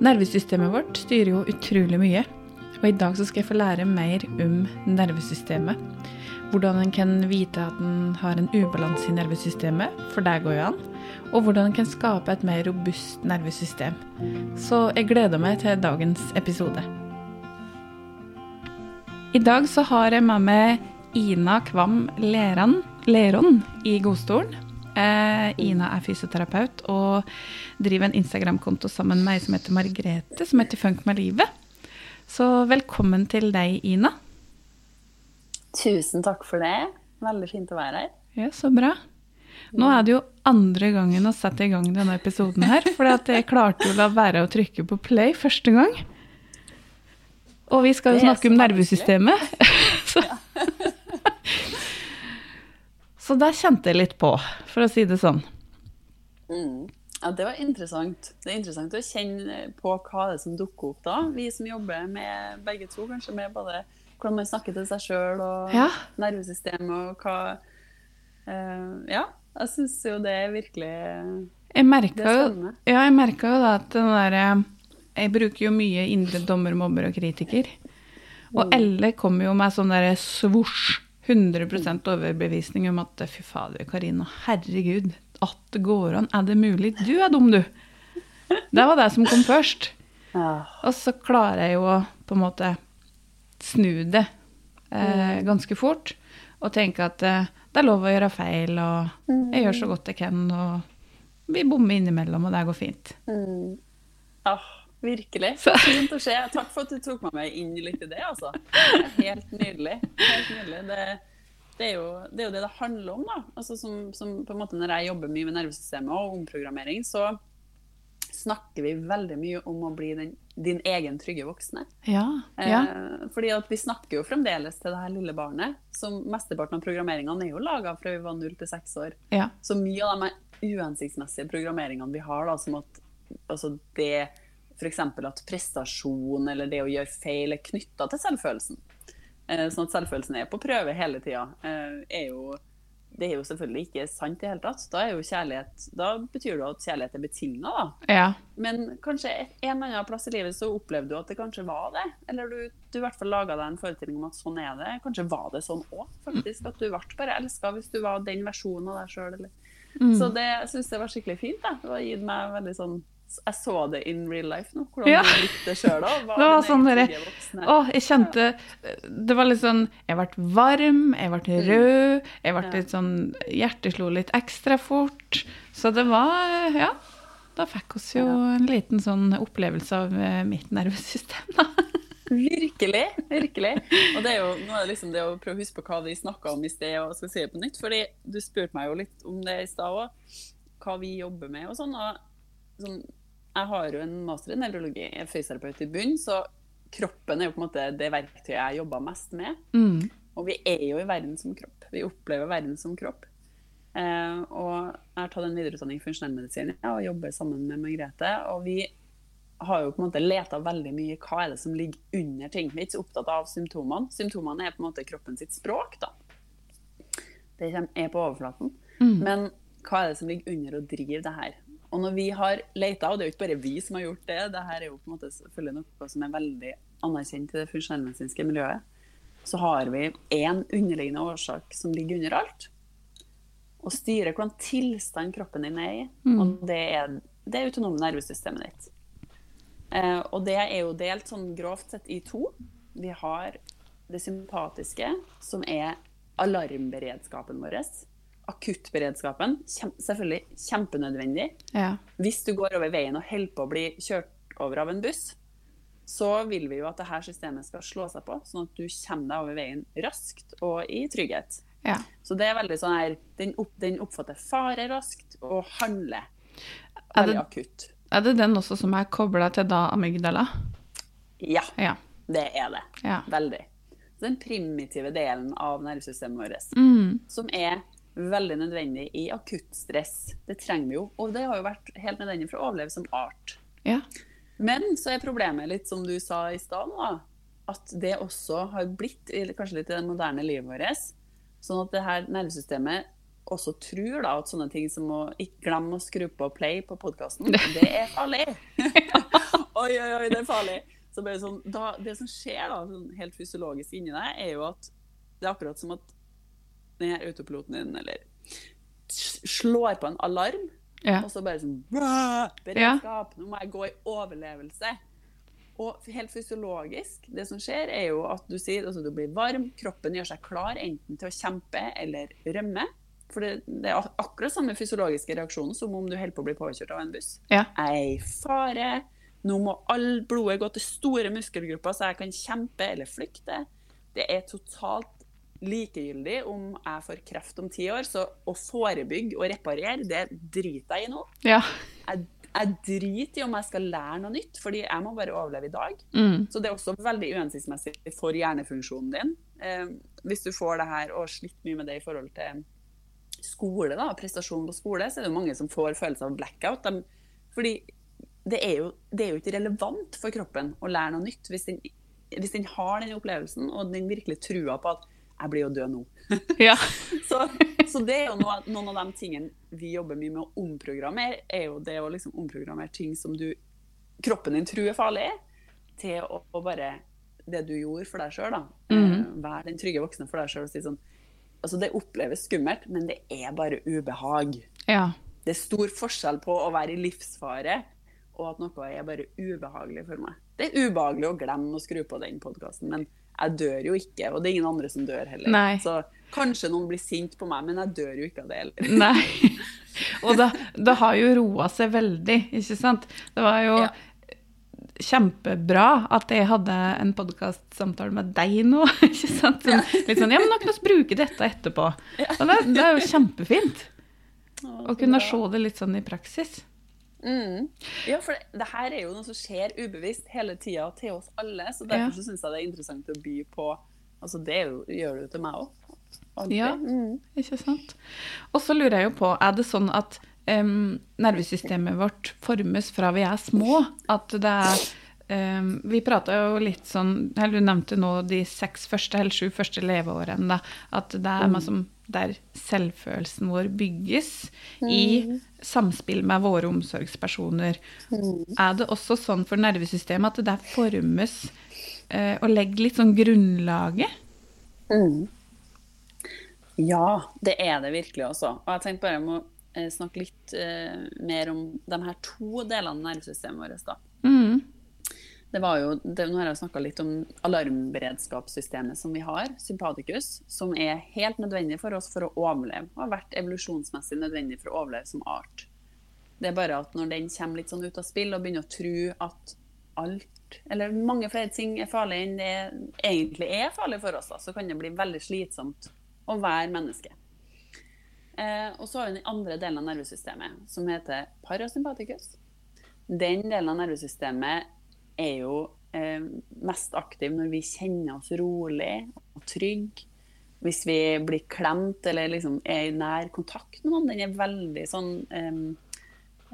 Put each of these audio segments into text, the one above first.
Nervesystemet vårt styrer jo utrolig mye. Og i dag så skal jeg få lære mer om nervesystemet. Hvordan en kan vite at en har en ubalanse i nervesystemet, for det går jo an. Og hvordan en kan skape et mer robust nervesystem. Så jeg gleder meg til dagens episode. I dag så har jeg med meg Ina Kvam Leran, Leron i godstolen. Eh, Ina er fysioterapeut og driver en Instagram-konto sammen med meg som heter Margrethe, som heter Funk med livet. Så velkommen til deg, Ina. Tusen takk for det. Veldig fint å være her. Ja, Så bra. Nå er det jo andre gangen å sette i gang denne episoden her, for jeg klarte jo å la være å trykke på play første gang. Og vi skal jo snakke om nervesystemet. så. så der kjente jeg litt på, for å si det sånn. Mm. Ja, Det var interessant. Det er interessant å kjenne på hva det er som dukker opp da. Vi som jobber med begge to, kanskje med både hvordan man snakker til seg sjøl og ja. nervesystemet og hva uh, Ja, jeg syns jo det er virkelig jeg merka jo, ja, jeg merka jo da at den derre Jeg bruker jo mye indre dommer, mobber og kritiker. Og mm. Elle kommer jo med sånn derre svosj, 100% overbevisning om at fy fader, Karina, herregud, at det går an. Er det mulig? Du er dum, du. Det var det som kom først. Og så klarer jeg jo å på en måte snu det eh, mm. ganske fort. Og tenke at eh, det er lov å gjøre feil, og jeg gjør så godt jeg kan. Og vi bommer innimellom, og det går fint. Mm. Ah, virkelig. Fint å se. Takk for at du tok meg med inn litt i det, altså. Helt nydelig. Helt nydelig. Det det er, jo, det er jo det det handler om. da. Altså som, som, på en måte Når jeg jobber mye med nervesystemet og omprogrammering, så snakker vi veldig mye om å bli den, din egen trygge voksne. Ja, ja. Eh, fordi at vi snakker jo fremdeles til det her lille barnet. som Mesteparten av programmeringene er jo laga fra vi var 0 til 6 år. Ja. Så mye av de uhensiktsmessige programmeringene vi har, da, som at altså det f.eks. at prestasjon eller det å gjøre feil er knytta til selvfølelsen. Eh, sånn at selvfølelsen er på prøve hele tida, eh, det er jo selvfølgelig ikke sant i det hele tatt. Da, da betyr det at kjærlighet er betinga, da. Ja. Men kanskje en eller annen plass i livet så opplevde du at det kanskje var det. Eller du, du i hvert fall laga deg en forestilling om at sånn er det. Kanskje var det sånn òg, faktisk. At du ble bare elska hvis du var den versjonen av deg sjøl. Mm. Så det syns jeg var skikkelig fint. Da. Det har gitt meg veldig sånn jeg så det in real life nå. Hvordan ja. du likte det sjøl var sånn å, jeg kjente Det var litt sånn Jeg ble varm, jeg ble mm. rød, jeg ble litt sånn Hjertet slo litt ekstra fort. Så det var Ja. Da fikk oss jo en liten sånn opplevelse av eh, mitt nervesystem, da. Virkelig. virkelig. Og det er jo nå er det liksom det å prøve å huske på hva vi snakka om i sted, og skal si det på nytt. fordi du spurte meg jo litt om det i stad òg, hva vi jobber med og sånn. og sånn, jeg har jo en master i nevrologi, jeg er fysioterapeut i bunn, så kroppen er jo på en måte det verktøyet jeg jobber mest med. Mm. Og vi er jo i verden som kropp. Vi opplever verden som kropp. Eh, og jeg har tatt en videreutdanning i funksjonellmedisin ja, og jobber sammen med Margrethe. Og vi har jo på en måte leta veldig mye hva er det som ligger under ting. Vi er ikke så opptatt av symptomene. Symptomene er på en måte kroppen sitt språk. da. Det er på overflaten. Mm. Men hva er det som ligger under og driver det her? Og når vi har leita, og det er jo ikke bare vi som har gjort det, det her er jo på en måte selvfølgelig noe som er veldig anerkjent i det funksjonellmedisinske miljøet, så har vi én underliggende årsak som ligger under alt. Og styrer hvordan tilstand kroppen din er i. Mm. Og det er det autonome nervesystemet ditt. Eh, og det er jo delt sånn grovt sett i to. Vi har det sympatiske, som er alarmberedskapen vår akuttberedskapen selvfølgelig kjempenødvendig. Ja. Hvis du går over veien og holder på å bli kjørt over av en buss, så vil vi jo at dette systemet skal slå seg på, sånn at du kommer deg over veien raskt og i trygghet. Ja. Så det er veldig sånn her Den, opp, den oppfatter fare raskt og handler veldig er det, akutt. Er det den også som er kobla til da amygdala? Ja, ja. det er det. Ja. Veldig. Den primitive delen av nervesystemet vårt, mm. som er veldig nødvendig i akutt stress. Det trenger vi jo. Og det har jo vært helt nødvendig for å overleve som art. Ja. Men så er problemet litt som du sa i stad, at det også har blitt kanskje litt i det moderne livet vårt. Sånn at det her nervesystemet også tror da, at sånne ting som å ikke glemme å skru på play på podkasten, det er farlig. oi, oi, oi, det er farlig. Så bare sånn, da, det som skjer da, sånn helt fysiologisk inni deg, er jo at det er akkurat som at den her autopiloten din eller slår på en alarm, Ja. og så bare sånn Beredskap! Nå må jeg gå i overlevelse. Og helt fysiologisk, det som skjer, er jo at du sier altså du blir varm, kroppen gjør seg klar enten til å kjempe eller rømme. For det, det er akkurat samme fysiologiske reaksjonen som om du holder på å bli påkjørt av en buss. Ja. Ei fare. Nå må all blodet gå til store muskelgrupper, så jeg kan kjempe eller flykte. Det er totalt likegyldig om jeg får kreft om ti år, så å forebygge og reparere, det driter jeg i nå. Ja. Jeg, jeg driter i om jeg skal lære noe nytt, fordi jeg må bare overleve i dag. Mm. Så det er også veldig uhensiktsmessig for hjernefunksjonen din. Eh, hvis du får det her og sliter mye med det i forhold til skole, da, prestasjon på skole, så er det mange som får følelse av blackout. De, fordi det er, jo, det er jo ikke relevant for kroppen å lære noe nytt hvis den, hvis den har den opplevelsen og den virkelig trua på at jeg blir jo død nå. Ja. Så, så det er jo noe, noen av de tingene vi jobber mye med å omprogrammere, er jo det å liksom omprogrammere ting som du, kroppen din tror er farlig, til å, å bare det du gjorde for deg sjøl, da. Mm. Vær den trygge voksne for deg sjøl og si sånn Altså, det oppleves skummelt, men det er bare ubehag. Ja. Det er stor forskjell på å være i livsfare og at noe er bare ubehagelig for meg. Det er ubehagelig å glemme å skru på den podkasten, men jeg dør jo ikke, og det er ingen andre som dør heller. Nei. Så kanskje noen blir sint på meg, men jeg dør jo ikke av det heller. Nei. Og det, det har jo roa seg veldig, ikke sant? Det var jo Ja. kjempebra at jeg hadde en podkastsamtale med deg nå. ikke sant? Sånn, litt sånn, ja, men da kan vi bruke dette etterpå. Og det, det er jo kjempefint å kunne se det litt sånn i praksis. Mm. Ja, for det, det her er jo noe som skjer ubevisst hele tida til oss alle, så derfor Ja. så syns jeg det er interessant å by på Altså, det jo, gjør du til meg òg. Ja. Mm. Ikke sant? Og så lurer jeg jo på, er det sånn at um, nervesystemet vårt formes fra vi er små? At det er um, Vi prata jo litt sånn eller Du nevnte nå de seks første eller sju første leveårene. Da, at det er man som der selvfølelsen vår bygges i samspill med våre omsorgspersoner. Er det også sånn for nervesystemet at det der formes eh, og legger litt sånn grunnlaget? Mm. Ja, det er det virkelig også. Og jeg tenkte bare jeg må eh, snakke litt eh, mer om de her to delene av nervesystemet vårt. da. Mm. Det var jo, det, nå har jeg snakka litt om alarmberedskapssystemet som vi har, sympaticus, som er helt nødvendig for oss for å overleve. Og har vært evolusjonsmessig nødvendig for å overleve som art. Det er bare at når den kommer litt sånn ut av spill og begynner å tro at alt, eller mange flere ting er farlig enn det egentlig er farlig for oss, da, så kan det bli veldig slitsomt å være menneske. Eh, og så har vi den andre delen av nervesystemet, som heter parasympaticus. Den delen av nervesystemet er jo eh, mest aktiv når vi kjenner oss rolig og trygg. Hvis vi blir klemt eller liksom er i nær kontakt med noen. Den er veldig sånn eh,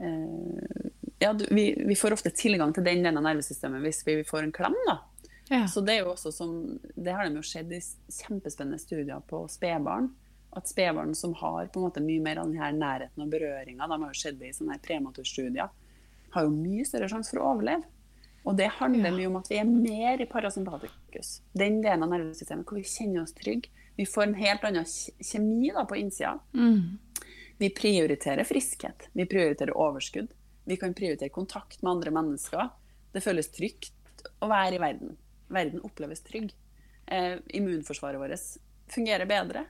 eh, Ja, vi, vi får ofte tilgang til den delen av nervesystemet hvis vi får en klem, da. Ja. Så det er jo også som, det har de jo sett i kjempespennende studier på spedbarn. At spedbarn som har på en måte mye mer av denne nærheten og berøringa, de har jo sett det i sånne prematurstudier, har jo mye større sjanse for å overleve. Og det handler mye om at vi er mer i parasympatikus, Den delen av nervesystemet hvor vi kjenner oss trygge. Vi får en helt annen kjemi da på innsida. Mm. Vi prioriterer friskhet. Vi prioriterer overskudd. Vi kan prioritere kontakt med andre mennesker. Det føles trygt å være i verden. Verden oppleves trygg. Eh, immunforsvaret vårt fungerer bedre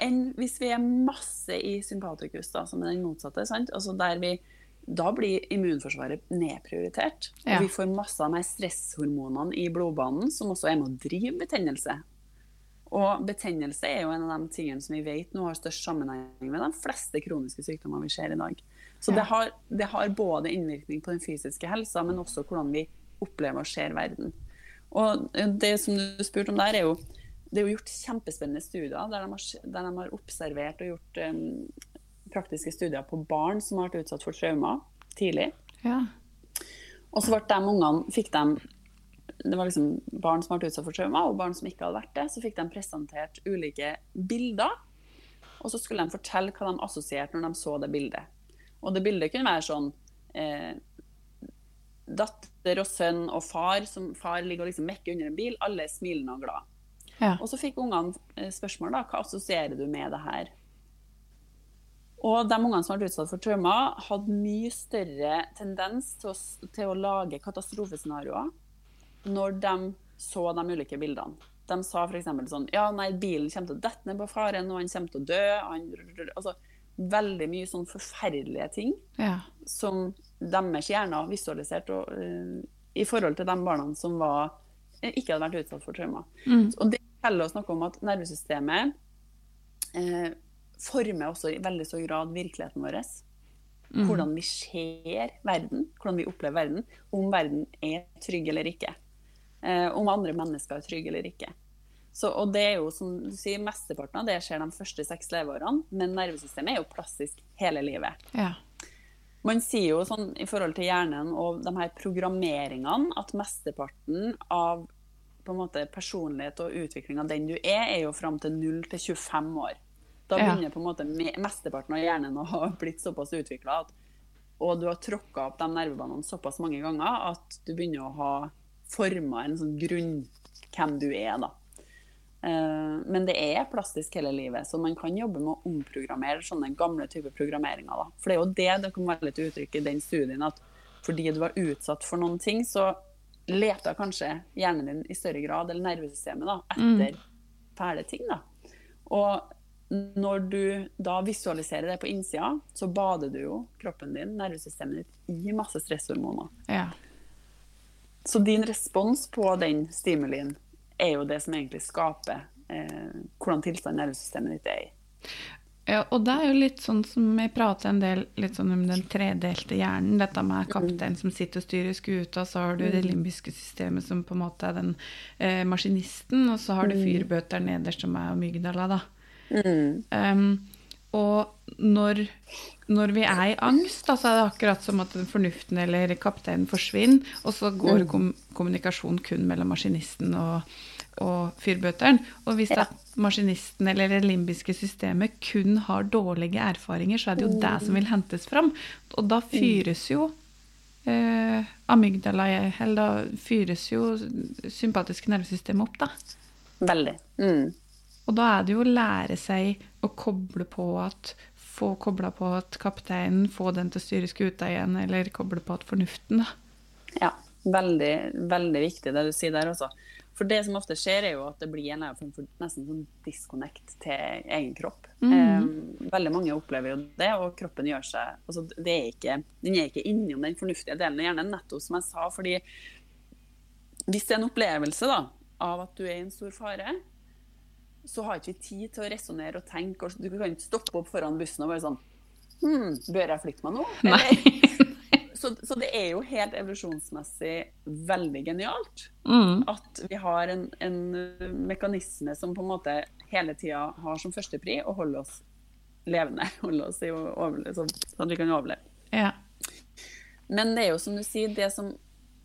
enn hvis vi er masse i sympatikus, da, som er den motsatte. Sant? Altså der vi, da blir immunforsvaret nedprioritert. Ja. Og vi får masse av de stresshormonene i blodbanen som også er med å drive betennelse. Og betennelse er jo en av de tingene som vi vet nå har størst sammenheng med de fleste kroniske sykdommer vi ser i dag. Så Ja. det, har, det har både innvirkning på den fysiske helsa, men også hvordan vi opplever og ser verden. Og det som du spurte om der, er jo det er jo gjort kjempespennende studier der de har, der de har observert og gjort em, praktiske studier på barn som har vært utsatt for traumer tidlig. Ja. Og så ble de ungene, fikk de det var liksom barn som ble utsatt for traumer, og barn som ikke hadde vært det. Så fikk de presentert ulike bilder, og så skulle de fortelle hva de assosierte når de så det bildet. Og det bildet kunne være sånn eh, datter og sønn og far, som far ligger og liksom mekker under en bil. Alle er smilende og glade. Ja. Og så fikk ungene eh, spørsmål da, hva assosierer du med det her? Og de ungene som ble utsatt for traumer, hadde mye større tendens til å, til å lage katastrofescenarioer når de så de ulike bildene. De sa f.eks. sånn Ja, nei, bilen kommer til å dette ned på faren, og han kommer til å dø. Han, altså, veldig mye sånn forferdelige ting Ja. som deres hjerner visualiserte uh, i forhold til de barna som var, eh, ikke hadde vært utsatt for traumer. Mm. Og det forteller oss noe om at nervesystemet eh, former også i veldig stor grad virkeligheten vår. Mm. Hvordan vi ser verden, hvordan vi opplever verden, om verden er trygg eller ikke. Eh, om andre mennesker er trygge eller ikke. Så, og det er jo, som du sier, Mesteparten av det skjer de første seks leveårene, men nervesystemet er jo plastisk hele livet. Ja. Man sier jo sånn i forhold til hjernen og de her programmeringene at mesteparten av på en måte personlighet og utvikling av den du er, er jo fram til 0 til 25 år. Da Ja. begynner på en måte mesteparten av hjernen å ha blitt såpass utvikla og du har tråkka opp de nervebanene såpass mange ganger at du begynner å ha forma en sånn grunn hvem du er, da. Eh, Men det er plastisk hele livet, så man kan jobbe med å omprogrammere sånne gamle typer programmeringer. Da. For det er jo det det kom veldig til uttrykk i den studien, at fordi du var utsatt for noen ting, så leter kanskje hjernen din i større grad, eller nervesystemet, da, etter fæle ting. Da. Og når du da visualiserer det på innsida, så bader du jo kroppen din, nervesystemet ditt, i masse stresshormoner. ja. Så din respons på den stimulien er jo det som egentlig skaper eh, hvordan tilstanden nervesystemet ditt er i. Ja, og det er jo litt sånn som vi prater en del litt sånn om den tredelte hjernen. Dette med kapteinen som sitter og styrer skuta, så har du det limbiske systemet som på en måte er den eh, maskinisten, og så har du fyrbøter nederst som er amygdala, da. Um, og når, når vi er i angst, da, så er det akkurat som at fornuften eller kapteinen forsvinner, og så går kom kommunikasjon kun mellom maskinisten og, og fyrbøteren. Og hvis Ja. maskinisten eller det limbiske systemet kun har dårlige erfaringer, så er det jo det som vil hentes fram. Og da fyres jo eh, amygdala, eller da fyres jo sympatiske nervesystemet opp, da. Veldig. Mm. Og da er det jo å lære seg å koble på at Få kobla på at kapteinen, få den til å styre skuta igjen, eller koble på at fornuften, da. Ja, veldig, veldig viktig det du sier der også. For det som ofte skjer, er jo at det blir en form for nesten sånn disconnect til egen kropp. Eh, veldig mange opplever jo det, og kroppen gjør seg altså det er ikke, Den er ikke innom den fornuftige delen av hjernen, nettopp som jeg sa. fordi hvis det er en opplevelse da, av at du er i en stor fare, så har ikke vi tid til å resonnere og tenke. Du kan ikke stoppe opp foran bussen og bare sånn Hm, bør jeg flytte meg nå? Eller? Så, så det er jo helt evolusjonsmessig veldig genialt Mm. at vi har en, en mekanisme som på en måte hele tida har som førstepri å holde oss levende. Holde oss i overleve, sånn sånn at vi kan overleve. Ja. Men det er jo som du sier, det som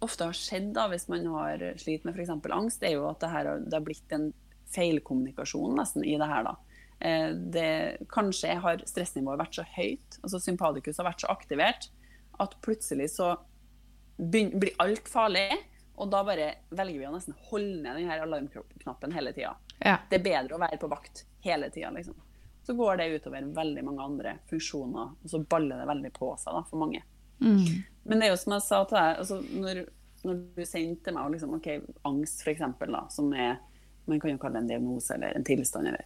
ofte har skjedd da, hvis man har slitt med f.eks. angst, det er jo at det, her, det har blitt en feilkommunikasjon nesten i det her. da. Eh, Det, kanskje har stressnivået vært så høyt, altså sympatikus har vært så aktivert, at plutselig så begynner, blir alt farlig, og da bare velger vi å nesten holde ned denne alarmknappen hele tida. ja. Det er bedre å være på vakt hele tida, liksom. Så går det utover veldig mange andre funksjoner, og så baller det veldig på seg da, for mange. Mm. Men det er jo som jeg sa til deg, altså når, når du sendte meg liksom, ok, angst for eksempel, da, som er, man kan jo kalle det en diagnose eller en tilstand, eller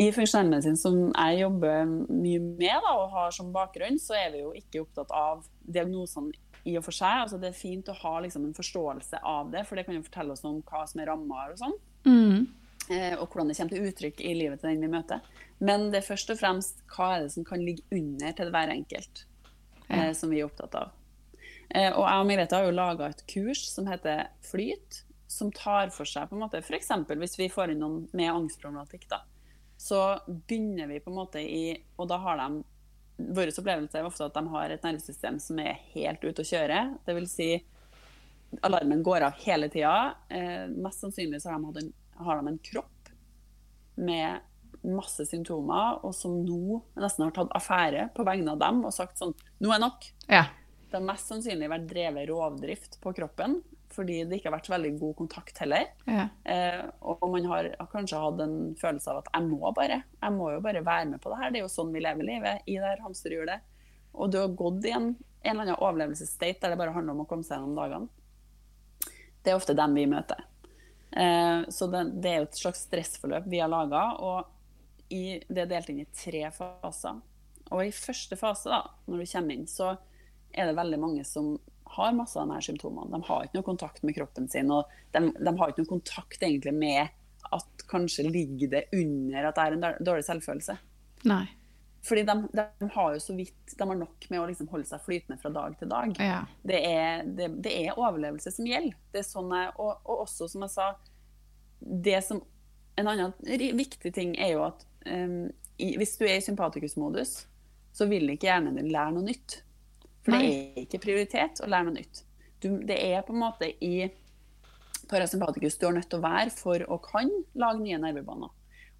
i funksjonellmedisin som jeg jobber mye med da, og har som bakgrunn, så er vi jo ikke opptatt av diagnosene i og for seg. Altså, det er fint å ha liksom, en forståelse av det, for det kan jo fortelle oss om hva som er rammer og sånn. Mm. eh, Og hvordan det kommer til uttrykk i livet til den vi møter. Men det er først og fremst hva er det som kan ligge under til hver enkelt, eh, Ja. som vi er opptatt av. Eh, og jeg og Merete har jo laga et kurs som heter Flyt, som tar for seg på en måte F.eks. hvis vi får inn noen med angstproblematikk, da, så begynner vi på en måte i Og da har de Vår opplevelse er ofte at de har et nervesystem som er helt ute å kjøre. Det vil si alarmen går av hele tida. Eh, mest sannsynlig så har de, en, har de en kropp med masse symptomer, og som nå nesten har tatt affære på vegne av dem og sagt sånn Nå er nok. ja. Det har mest sannsynlig vært drevet rovdrift på kroppen, fordi det ikke har vært så veldig god kontakt heller. Ja. Eh, og man har kanskje hatt en følelse av at jeg må bare, jeg må jo bare være med på det her. Det er jo sånn vi lever livet, i det her hamsterhjulet. Og du har gått i en, en eller annen overlevelsesstate der det bare handler om å komme seg gjennom dagene. Det er ofte dem vi møter. Eh, så det, det, er jo et slags stressforløp vi har laga, og i, det er delt inn i tre faser. Og i første fase, da, når du kommer inn, så er det veldig mange som har masse av disse symptomene. De har ikke noe kontakt med kroppen sin, og de, de har ikke noe kontakt egentlig med at kanskje ligger det under at det er en dårlig selvfølelse. Nei. Fordi de, de, har jo så vidt de har nok med å liksom holde seg flytende fra dag til dag. Ja. Det, er, det, det, er, overlevelse som gjelder. Det er sånn jeg, og, og, også, som jeg sa det som, En annen viktig ting er jo at um, i, hvis du er i sympatikusmodus, så vil ikke hjernen din lære noe nytt. For Nei. det er ikke prioritet å lære noe nytt. Du, det er på en måte i parasympatikus du er nødt til å være for å kan lage nye nervebaner.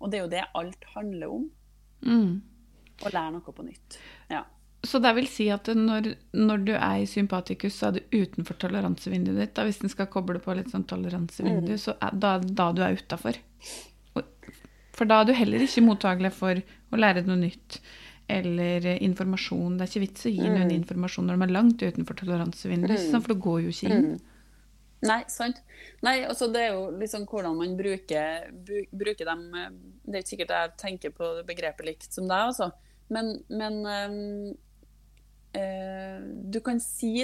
Og det er jo det alt handler om. Mm. Å lære noe på nytt. Ja. Så det vil si at når, når, du er i sympatikus, så er du utenfor toleransevinduet ditt. Da, hvis en skal koble på litt sånn toleransevindu, mm. så er da, da du er utafor. For da er du heller ikke mottagelig for å lære noe nytt eller informasjon. Det er ikke vits å gi noen mm. informasjon når de er langt utenfor toleransevinduet, mm. for det går jo ikke inn. Mm. Nei, sant. Nei, altså det er jo liksom hvordan man bruker, bruker dem Det er ikke sikkert jeg tenker på begrepet likt som deg, altså. Men, men øh, øh, du kan si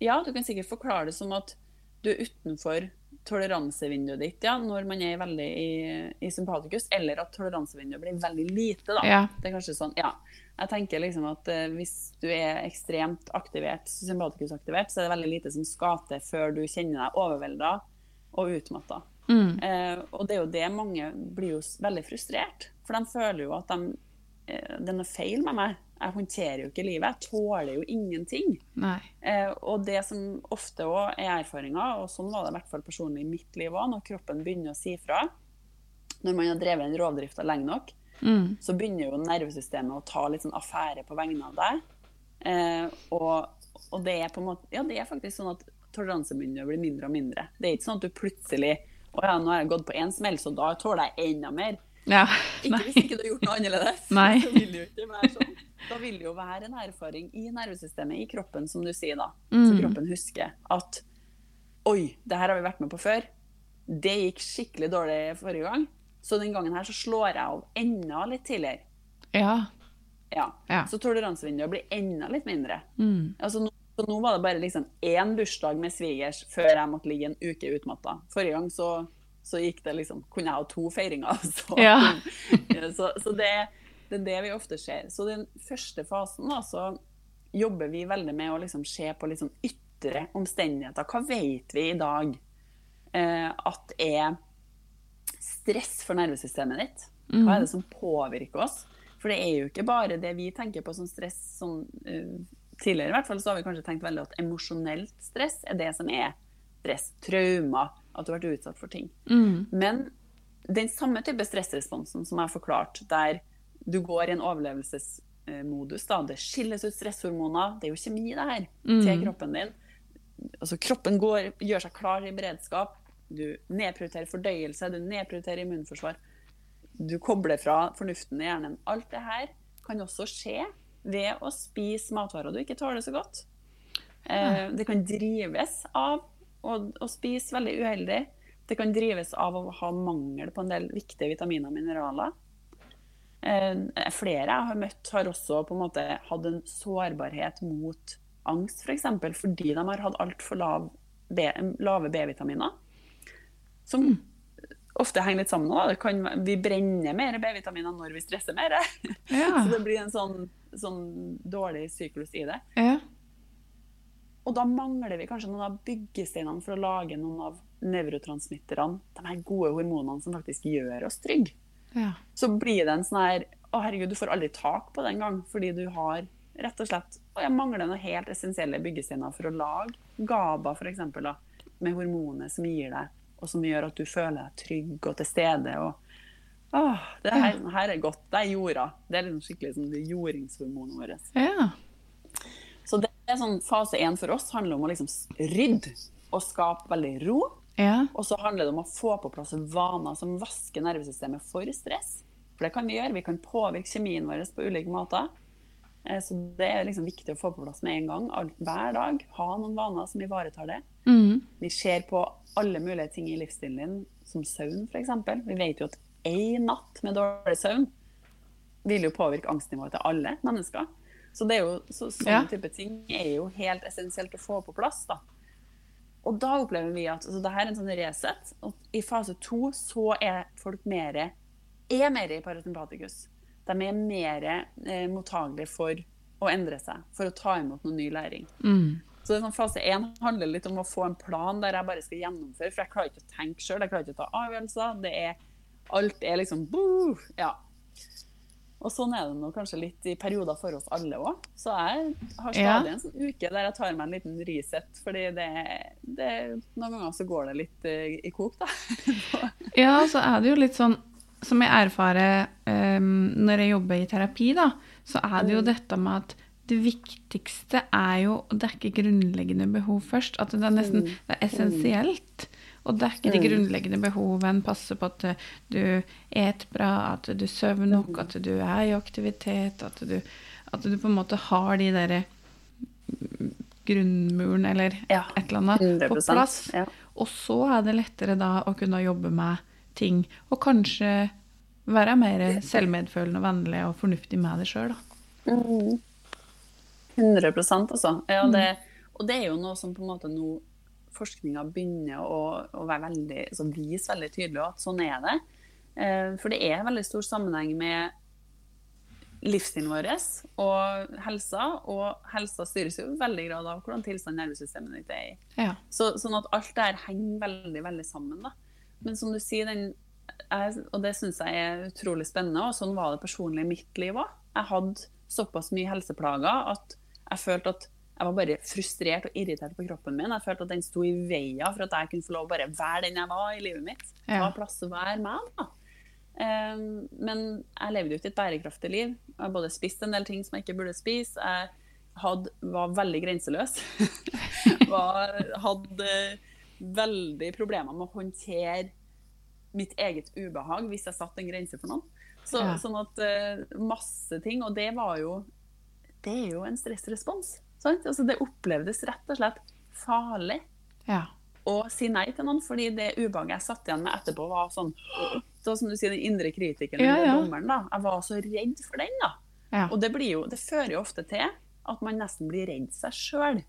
Ja, du kan sikkert forklare det som at du er utenfor toleransevinduet ditt ja, når man er veldig i, i sympatikus, eller at toleransevinduet blir veldig lite. da. Ja. Det er kanskje sånn, ja. Jeg tenker liksom at uh, Hvis du er ekstremt aktivert, sympatikusaktivert, så er det veldig lite som skal til før du kjenner deg overvelda og utmatta. Mm. Uh, og det er jo det mange blir jo veldig frustrert. For de føler jo at de, uh, det er noe feil med meg. Jeg håndterer jo ikke livet. Jeg tåler jo ingenting. Og det som ofte òg er erfaringa, og sånn var det i hvert fall personlig i mitt liv òg, når kroppen begynner å si fra, når man har drevet en rovdrifta lenge nok, mm. så begynner jo nervesystemet å ta litt sånn affære på vegne av deg. Eh, og, og, det er på en måte Ja, det er faktisk sånn at toleransemunnet blir mindre og mindre. Det er ikke sånn at du plutselig Å ja, nå har jeg gått på én smell, så da tåler jeg enda mer. Ja, ikke hvis ikke du har gjort noe annerledes. Nei. Så vil det jo ikke være sånn. Da vil det jo være en erfaring i nervesystemet, i kroppen, som du sier da. Mm. Så kroppen husker at Oi, det her har vi vært med på før. Det gikk skikkelig dårlig forrige gang. Så den gangen her så slår jeg av enda litt tidligere. Ja. ja. ja. Så toleransevinduet blir enda litt mindre. Mm. Altså, nå, så nå var det bare liksom én bursdag med svigers før jeg måtte ligge en uke utmatta. Forrige gang så, så gikk det liksom Kunne jeg ha to feiringer. Så, ja. så, så det det er det vi ofte ser. Så den første fasen da, så jobber vi veldig med å liksom se på liksom ytre omstendigheter. Hva vet vi i dag eh, at er stress for nervesystemet ditt? Hva er det som påvirker oss? For det er jo ikke bare det vi tenker på som stress. Som, uh, tidligere i hvert fall så har vi kanskje tenkt veldig at emosjonelt stress er det som er stress. Traumer. At du har vært utsatt for ting. Mm. Men den samme type stressresponsen som jeg har forklart, der du går i en overlevelsesmodus. Da. Det skilles ut stresshormoner. Det er jo kjemi, det her, mm. til kroppen din. Altså, kroppen går, gjør seg klar i beredskap. Du nedprioriterer fordøyelse, du nedprioriterer immunforsvar. Du kobler fra fornuften i hjernen. Alt det her kan også skje ved å spise matvarer du ikke tåler så godt. Eh, det kan drives av å, å spise veldig uheldig. Det kan drives av å ha mangel på en del viktige vitaminer og mineraler. Eh, flere jeg har møtt, har også på en måte hatt en sårbarhet mot angst, f.eks. For eksempel, fordi de har hatt altfor lav lave B-vitaminer. Som ofte henger litt sammen. Kan, vi brenner mer B-vitaminer når vi stresser mer. Ja. Så det blir en sånn, sånn, dårlig syklus i det. Ja. Og da mangler vi kanskje noen av byggesteinene for å lage noen av nevrotransmitterne. De her gode hormonene som faktisk gjør oss trygge. Ja. Så blir det en sånn her Å, herregud, du får aldri tak på det engang. Fordi du har rett og slett Og jeg mangler noen helt essensielle byggesteiner for å lage GABA, f.eks., med hormonet som gir deg, og som gjør at du føler deg trygg og til stede. og Åh, det her, her er godt. Det er jorda. Det er liksom skikkelig sånn, det jordingshormonet vårt. Ja. Så det, er sånn Fase én for oss handler om å liksom rydde og skape veldig ro. Ja. Og så handler det om å få på plass vaner som vasker nervesystemet for stress. For det kan vi gjøre. Vi kan påvirke kjemien vår på ulike måter. Eh, så det er liksom viktig å få på plass med en gang. Hver dag. Ha noen vaner som ivaretar det. Mm. Vi ser på alle mulige ting i livsstilen din, som søvn f.eks. Vi vet jo at én natt med dårlig søvn vil jo påvirke angstnivået til alle mennesker. Så, det jo, så sånne Ja. type ting er jo helt essensielt å få på plass. da. Og da opplever vi at altså det her er en sånn Resett. Og I fase to så er folk mer, er mer i parasympatikus. De er mer eh, mottagelige for å endre seg, for å ta imot noe ny læring. Mm. Så det er sånn Fase én handler litt om å få en plan der jeg bare skal gjennomføre. For jeg klarer ikke å tenke sjøl, jeg klarer ikke å ta avgjørelser. Det er, alt er liksom boo, ja. Og sånn er det nå kanskje litt i perioder for oss alle òg. Så jeg har stadig Ja. en sånn uke der jeg tar meg en liten reset. fordi det, det, noen ganger så går det litt uh, i kok, da. Ja, så er det jo litt sånn Som jeg erfarer um, når jeg jobber i terapi, da, så er det jo dette med at det viktigste er jo å dekke grunnleggende behov først. At det er nesten det er essensielt å dekke de grunnleggende behovene. Passe på at du et bra, at du sover nok, at du er i aktivitet, at du, at du på en måte har de derre grunnmuren eller et eller annet på plass. Og så er det lettere da å kunne jobbe med ting, og kanskje være mer selvmedfølende og vennlig og fornuftig med deg sjøl, da. 100 altså. Ja, det, og det er jo noe som på en måte nå forskninga begynner å, å veldig, altså vise veldig tydelig at sånn er det. Eh, For det er veldig stor sammenheng med livsstilen vår og helsa. Og helsa styres jo veldig grad av hvordan tilstand nervesystemet ditt er i. Ja. Så, sånn at alt det her henger veldig veldig sammen. da. Men som du sier, den, jeg, og det syns jeg er utrolig spennende, og sånn var det personlig i mitt liv òg. Jeg hadde såpass mye helseplager at jeg følte at jeg var bare frustrert og irritert på kroppen min. Jeg følte at den sto i veien for at jeg kunne få lov å bare være den jeg var i livet mitt. Ja. Ha plass å være meg, da. Um, men jeg levde jo ikke et bærekraftig liv. Jeg både spist en del ting som jeg ikke burde spise. Jeg hadde, var veldig grenseløs. var, hadde veldig problemer med å håndtere mitt eget ubehag hvis jeg satte en grense for noen. Så, Ja. Sånn at uh, masse ting. Og det var jo Det er jo en stressrespons. Sant? Altså, det opplevdes rett og slett farlig Ja. å si nei til noen, fordi det ubehaget jeg satt igjen med etterpå, var sånn var som du sier, den indre kritikeren, Ja, ja. dommeren. da. Jeg var så redd for den, da. ja. Og det, blir jo, det fører jo ofte til at man nesten blir redd seg sjøl.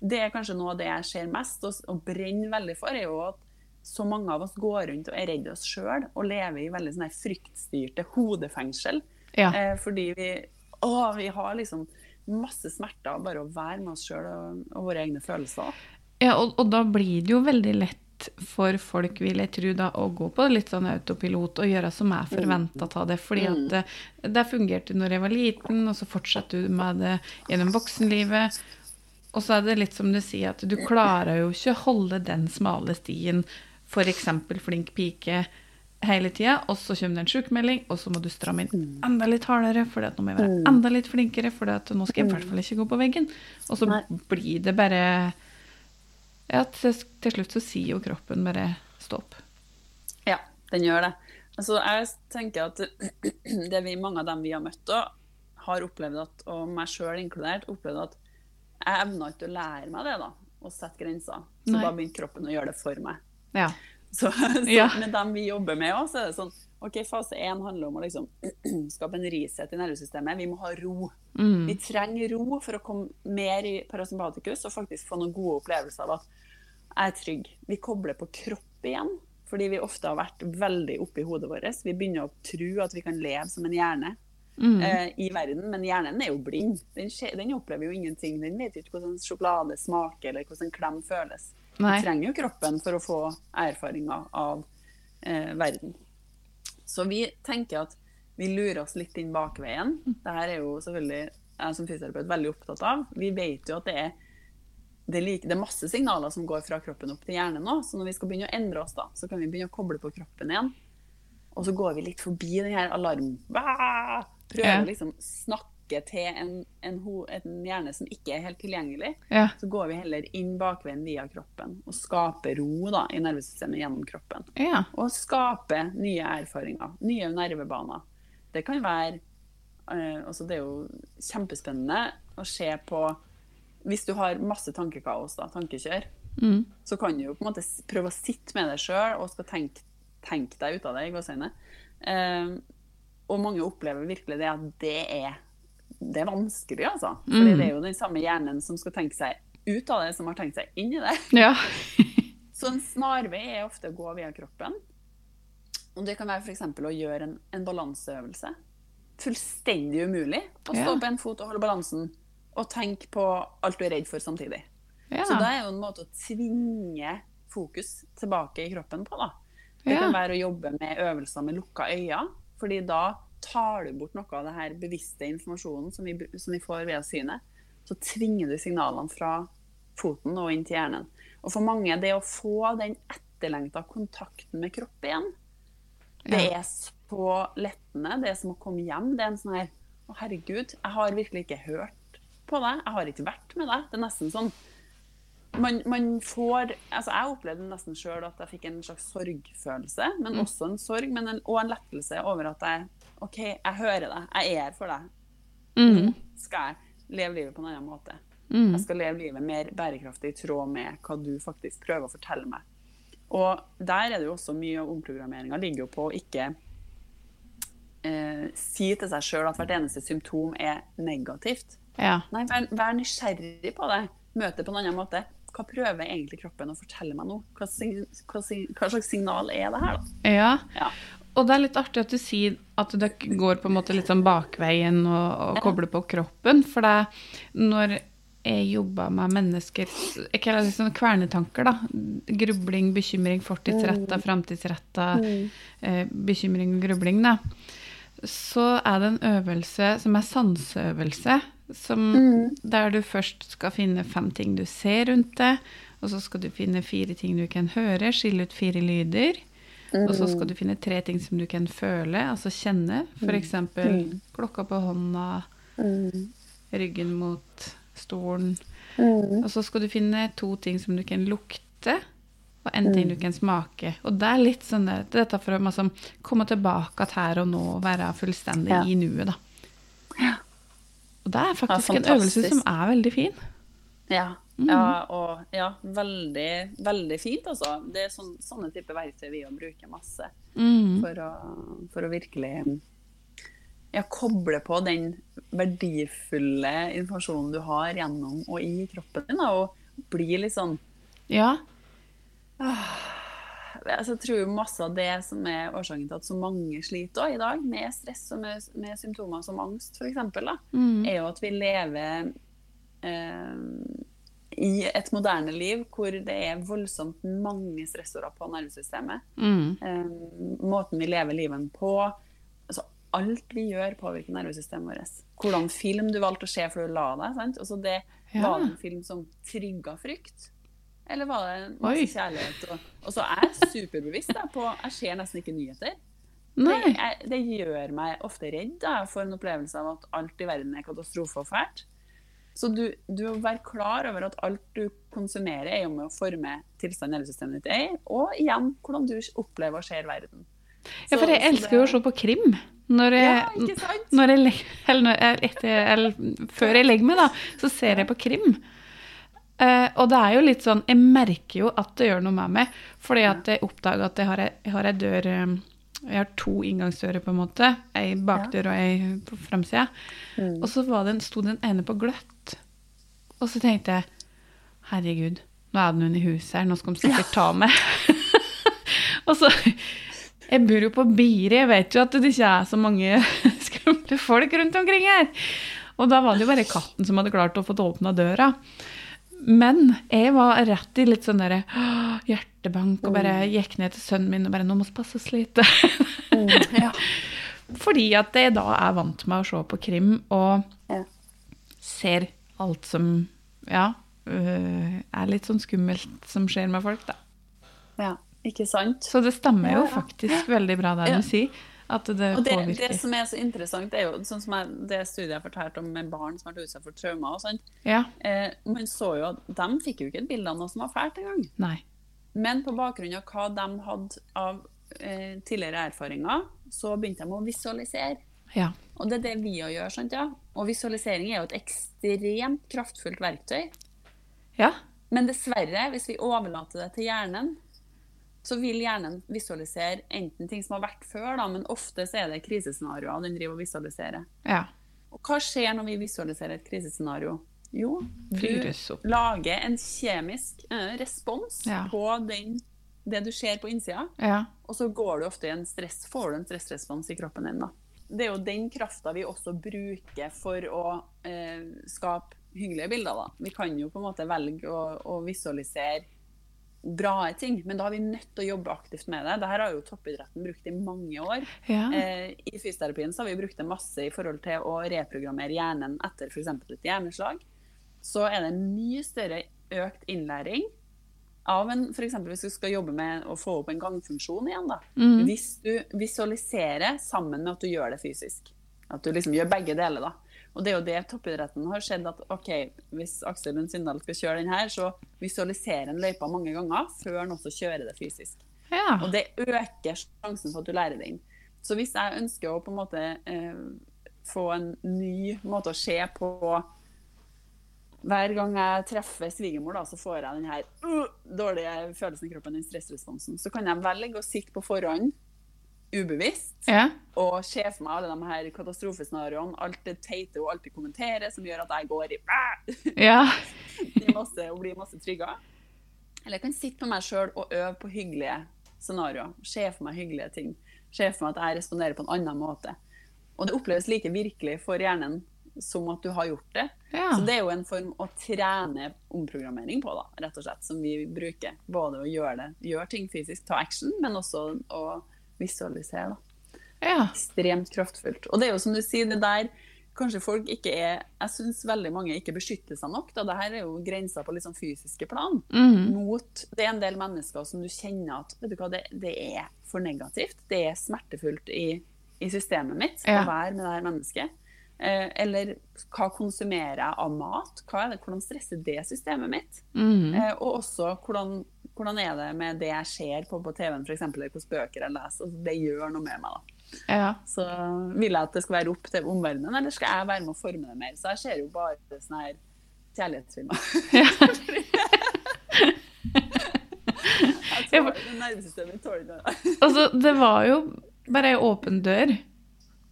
Det er kanskje noe av det jeg ser mest og, og brenner veldig for, er jo at så mange av oss går rundt og er redd oss sjøl og lever i veldig sånne fryktstyrte hodefengsel. ja. Eh, fordi vi, å, vi har liksom masse smerter av bare å være med oss sjøl og, og våre egne følelser. Ja, og, og da blir det jo veldig lett for folk, vil jeg tro, da, å gå på litt sånn autopilot og gjøre som jeg forventa av det. Fordi at det, det fungerte når jeg var liten, og så fortsatte du med det gjennom voksenlivet. Og så er det litt som du sier, at du klarer jo ikke å holde den smale stien, f.eks. flink pike, hele tida, og så kommer det en sjukmelding, og så må du stramme inn enda litt hardere, for nå må jeg være enda litt flinkere, for nå skal jeg i hvert fall ikke gå på veggen. Og så Nei. blir det bare Ja, til, til slutt så sier jo kroppen bare stopp. Ja, den gjør det. Altså, jeg tenker at det vi, mange av dem vi har møtt, da, har opplevd at, og meg sjøl inkludert, opplevd at jeg evna ikke å lære meg det, da. Å sette grenser. Så Nei. da begynte kroppen å gjøre det for meg. Ja. Så, så Ja. med dem vi jobber med òg, så er det sånn OK, fase én handler om å liksom skape en reset i nervesystemet. Vi må ha ro. Mm. Vi trenger ro for å komme mer i parasympatikus og faktisk få noen gode opplevelser av at jeg er trygg. Vi kobler på kropp igjen, fordi vi ofte har vært veldig oppi hodet vårt. Vi begynner å tro at vi kan leve som en hjerne Mm. eh, i verden, men hjernen er jo blind. Den, den opplever jo ingenting. Den vet ikke hvordan sjokolade smaker eller hvordan en klem føles. Nei. Vi trenger jo kroppen for å få erfaringer av eh, verden. Så vi tenker at vi lurer oss litt inn bakveien. Dette er jo selvfølgelig jeg som fysioterapeut veldig opptatt av. Vi vet jo at det er, det, er like, det er masse signaler som går fra kroppen opp til hjernen nå. Så når vi skal begynne å endre oss, da, så kan vi begynne å koble på kroppen igjen. Og så går vi litt forbi den her alarm... Prøver liksom snakke snakker til en, en, en, hjerne som ikke er helt tilgjengelig, Ja. så går vi heller inn bakveien via kroppen og skaper ro da, i nervesystemet gjennom kroppen. Ja. Og skaper nye erfaringer, nye nervebaner. Det kan være eh, altså Det er jo kjempespennende å se på Hvis du har masse tankekaos, da, tankekjør, Mm. så kan du jo på en måte prøve å sitte med deg sjøl og skal tenke, tenke deg ut av det i gåseøyne. Eh, og mange opplever virkelig det at det er, det er vanskelig, altså. Fordi Mm. det er jo den samme hjernen som skal tenke seg ut av det, som har tenkt seg inn i det. Ja. Så en snarvei er ofte å gå via kroppen. Og det kan være f.eks. å gjøre en, en balanseøvelse. Fullstendig umulig å stå Ja. på en fot og holde balansen og tenke på alt du er redd for samtidig. ja. Så det er jo en måte å tvinge fokus tilbake i kroppen på. da. Det kan være å jobbe med øvelser med lukka øyne, fordi da tar du bort noe av det her bevisste informasjonen som vi, som vi får via synet. Så tvinger du signalene fra foten og inn til hjernen. Og for mange, det å få den etterlengta kontakten med kropp igjen, det er så lettende. Det er som å komme hjem. Det er en sånn her Å, herregud, jeg har virkelig ikke hørt på deg. Jeg har ikke vært med deg. Det er nesten sånn man, man får altså Jeg opplevde nesten sjøl at jeg fikk en slags sorgfølelse, men også en sorg, men en, og en lettelse over at jeg OK, jeg hører deg. Jeg er her for deg. Mm. Skal jeg leve livet på en annen måte. Mm. Jeg skal leve livet mer bærekraftig i tråd med hva du faktisk prøver å fortelle meg. Og der er det jo også mye av omprogrammeringa ligger jo på å ikke eh, si til seg sjøl at hvert eneste symptom er negativt. Ja. Nei, vær, vær nysgjerrig på det. Møt det på en annen måte. Hva prøver egentlig kroppen å fortelle meg nå? Hva, hva, hva slags signal er det her, da? ja. Ja. Og det er litt artig at du sier at dere går på en måte litt sånn bakveien og, og kobler på kroppen. For det når jeg jobba med menneskers Jeg kaller det sånn kvernetanker, da. Grubling, bekymring, fortidsretta, framtidsretta. Eh, bekymring og grubling, da. Så er det en øvelse som er sanseøvelse. Som, Der du først skal finne fem ting du ser rundt deg. Og så skal du finne fire ting du kan høre, skille ut fire lyder. Og så skal du finne tre ting som du kan føle, altså kjenne. F.eks. Mm. klokka på hånda, ryggen mot stolen. Mm. Og så skal du finne to ting som du kan lukte, og en ting du kan smake. Og det er litt sånn det, dette for å liksom komme tilbake til her og nå og være fullstendig Ja. i nuet, da. Og det er faktisk en øvelse som er veldig fin. Ja. Ja, og ja, veldig, veldig fint, altså. Det er sån, sånne type verktøy vi bruker masse Mm. for å, for å virkelig ja, koble på den verdifulle informasjonen du har gjennom og i kroppen din, og bli litt sånn Ja. altså, Jeg tror masse av det som er årsaken til at så mange sliter også i dag, med stress og med, med symptomer som angst f.eks., Mm. er jo at vi lever eh, i et moderne liv hvor det er voldsomt mange stressorer på nervesystemet. Mm. Um, måten vi lever livet på. Altså, alt vi gjør, påvirker nervesystemet vårt. Hvordan film du valgte å se før du la deg. Sant? Altså, det, Ja. Var det en film som trigga frykt? Eller var det masse Oi. kjærlighet? Og, og så er jeg superbevisst da, på Jeg ser nesten ikke nyheter. Det, jeg, det gjør meg ofte redd. Da. for en opplevelse av at alt i verden er katastrofe og fælt. Så du, du må være klar over at alt du konsumerer, er jo med å forme tilstanden nervesystemet ditt er og igjen hvordan du opplever og ser verden. Ja, for jeg elsker jo å se på krim. Når jeg, Ja, når jeg, eller når jeg, etter, eller før jeg legger meg, da, så ser jeg på krim. Uh, og det er jo litt sånn Jeg merker jo at det gjør noe med meg. Fordi at jeg oppdager at jeg har jeg har ei dør eh, Jeg har to inngangsdører, på en måte. Ei bakdør og ei på framsida. Mm. Og så var den, sto den ene på gløtt. Og så tenkte jeg Herregud, nå er det noen i huset her. Nå skal de sikkert ta meg. og så Jeg bor jo på Biri, jeg vet jo at det ikke er så mange skumle folk rundt omkring her. Og da var det jo bare katten som hadde klart å få åpna døra. Men jeg var rett i litt sånn derre hjertebank og bare gikk ned til sønnen min og bare 'Nå må vi passes litt'. Ja. Fordi at jeg da er vant med å se på krim og Ja. ser alt som ja, øh, er litt sånn skummelt som skjer med folk, da. ja. Ikke sant? Så det stemmer jo faktisk veldig bra det du sier. At det, og det, påvirker. det som er så interessant, det er jo sånn som jeg, det studiet jeg fortalte om med barn som har vært utsatt for traumer og sånt. Ja. Eh, man så jo at de fikk jo ikke et bilde av noe som var fælt engang. Men på bakgrunn av hva de hadde av eh, tidligere erfaringer, så begynte de å visualisere. Ja. Og det er det vi òg gjør. sant ja? Og visualisering er jo et ekstremt kraftfullt verktøy. Ja. Men dessverre, hvis vi overlater det til hjernen, så vil hjernen visualisere enten ting som har vært før, da, men ofte så er det krisescenarioer den driver og visualiserer. Ja. Og hva skjer når vi visualiserer et krisescenario? Jo, du lager en kjemisk eh, respons Ja. på den, det du ser på innsida, Ja. og så går du ofte i en stress, får du en stressrespons i kroppen din. da. Det er jo den krafta vi også bruker for å eh, skape hyggelige bilder. da. Vi kan jo på en måte velge å, å visualisere bra ting, men da har vi nødt til å jobbe aktivt med det. Dette har jo toppidretten brukt i mange år. Ja. Eh, I fysioterapien så har vi brukt det masse i forhold til å reprogrammere hjernen etter f.eks. et hjerneslag. Så er det en mye større økt innlæring av en F.eks. hvis du skal jobbe med å få opp en gangfunksjon igjen. da. Mm. Hvis du visualiserer sammen med at du gjør det fysisk. At du liksom gjør begge deler. da. Og det er jo det toppidretten har skjedd at ok, hvis Aksel Lund Sindal skal kjøre den her, så visualiserer han løypa mange ganger før han også kjører det fysisk. ja. Og det øker sjansen for at du lærer det inn. Så hvis jeg ønsker å på en måte eh, få en ny måte å se på Hver gang jeg treffer svigermor, da, så får jeg den her uh, dårlige følelsen i kroppen, den stressresponsen. Så kan jeg velge å sitte på forhånd ubevisst ja. og se for meg alle de her katastrofescenarioene, alt det teite hun alltid kommenterer, som gjør at jeg går i Ja. masse, og blir masse trygga. Eller jeg kan sitte med meg sjøl og øve på hyggelige scenarioer. Se for meg hyggelige ting. Se for meg at jeg responderer på en annen måte. Og det oppleves like virkelig for hjernen som at du har gjort det. Ja. Så det er jo en form å trene omprogrammering på, da, rett og slett, som vi bruker. Både å gjøre det, gjøre ting fysisk, ta action, men også å visualisere. da. ja. Ekstremt kraftfullt. Og det er jo som du sier, det der kanskje folk ikke er Jeg syns veldig mange ikke beskytter seg nok. da. Dette er jo grensa på litt sånn fysiske plan. Mm. Mot Det er en del mennesker som du kjenner at vet du hva, det, det er for negativt. Det er smertefullt i, i systemet mitt Ja. å være med det her mennesket. Eh, eller hva konsumerer jeg av mat? Det, hvordan stresser det systemet mitt? Mm. Og også hvordan, hvordan er det med det jeg ser på på TV-en, f.eks., eller hvilke bøker jeg leser. Altså, det gjør noe med meg. da. ja. Så vil jeg at det skal være opp til omverdenen, eller skal jeg være med å forme det mer? Så jeg ser jo bare sånne her kjærlighetsfilmer. jeg tror nervesystemet tåler det. Altså, det var jo bare ei åpen dør.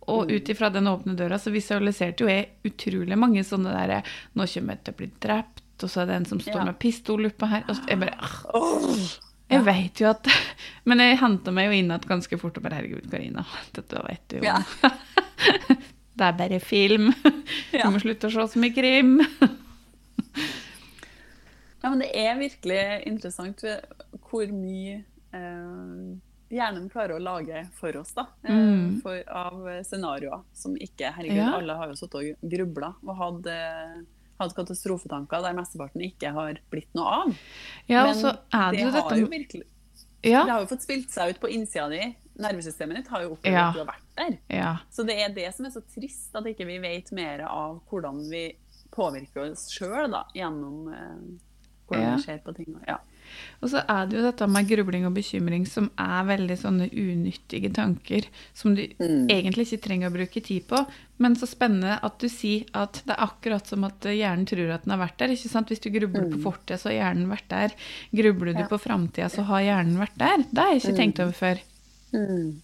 Og ut ifra den åpne døra så visualiserte jo jeg utrolig mange sånne der Nå kommer jeg til å bli drept, og så er det en som står Ja. med pistol oppå her. Og så jeg bare ah, Jeg vet jo at Men jeg henta meg jo inn igjen ganske fort og bare Herregud, Karina, dette vet du jo. Ja. Det er bare film. Du Ja. må slutte å se så mye krim. Ja, men det er virkelig interessant hvor mye eh, hjernen klarer å lage for oss, da. Eh, Mm. for, av scenarioer som ikke Herregud, Ja. alle har jo sittet og grubla og hatt, eh, hatt katastrofetanker der mesteparten ikke har blitt noe av. Ja, Men så det jo har dette jo virkelig Ja. Det har jo fått spilt seg ut på innsida di. Nervesystemet ditt har jo opplevd Ja. at du har vært der. ja. Så det er det som er så trist, at ikke vi vet mer av hvordan vi påvirker oss sjøl gjennom eh, hvordan vi ser på ting. Ja. Og så er det jo dette med grubling og bekymring som er veldig sånne unyttige tanker som du Mm. egentlig ikke trenger å bruke tid på. Men så spennende at du sier at det er akkurat som at hjernen tror at den har vært der. ikke sant? Hvis du grubler på fortida, så har hjernen vært der. Grubler du Mm. Ja. på framtida, så har hjernen vært der. Det har jeg ikke tenkt over før. Mm.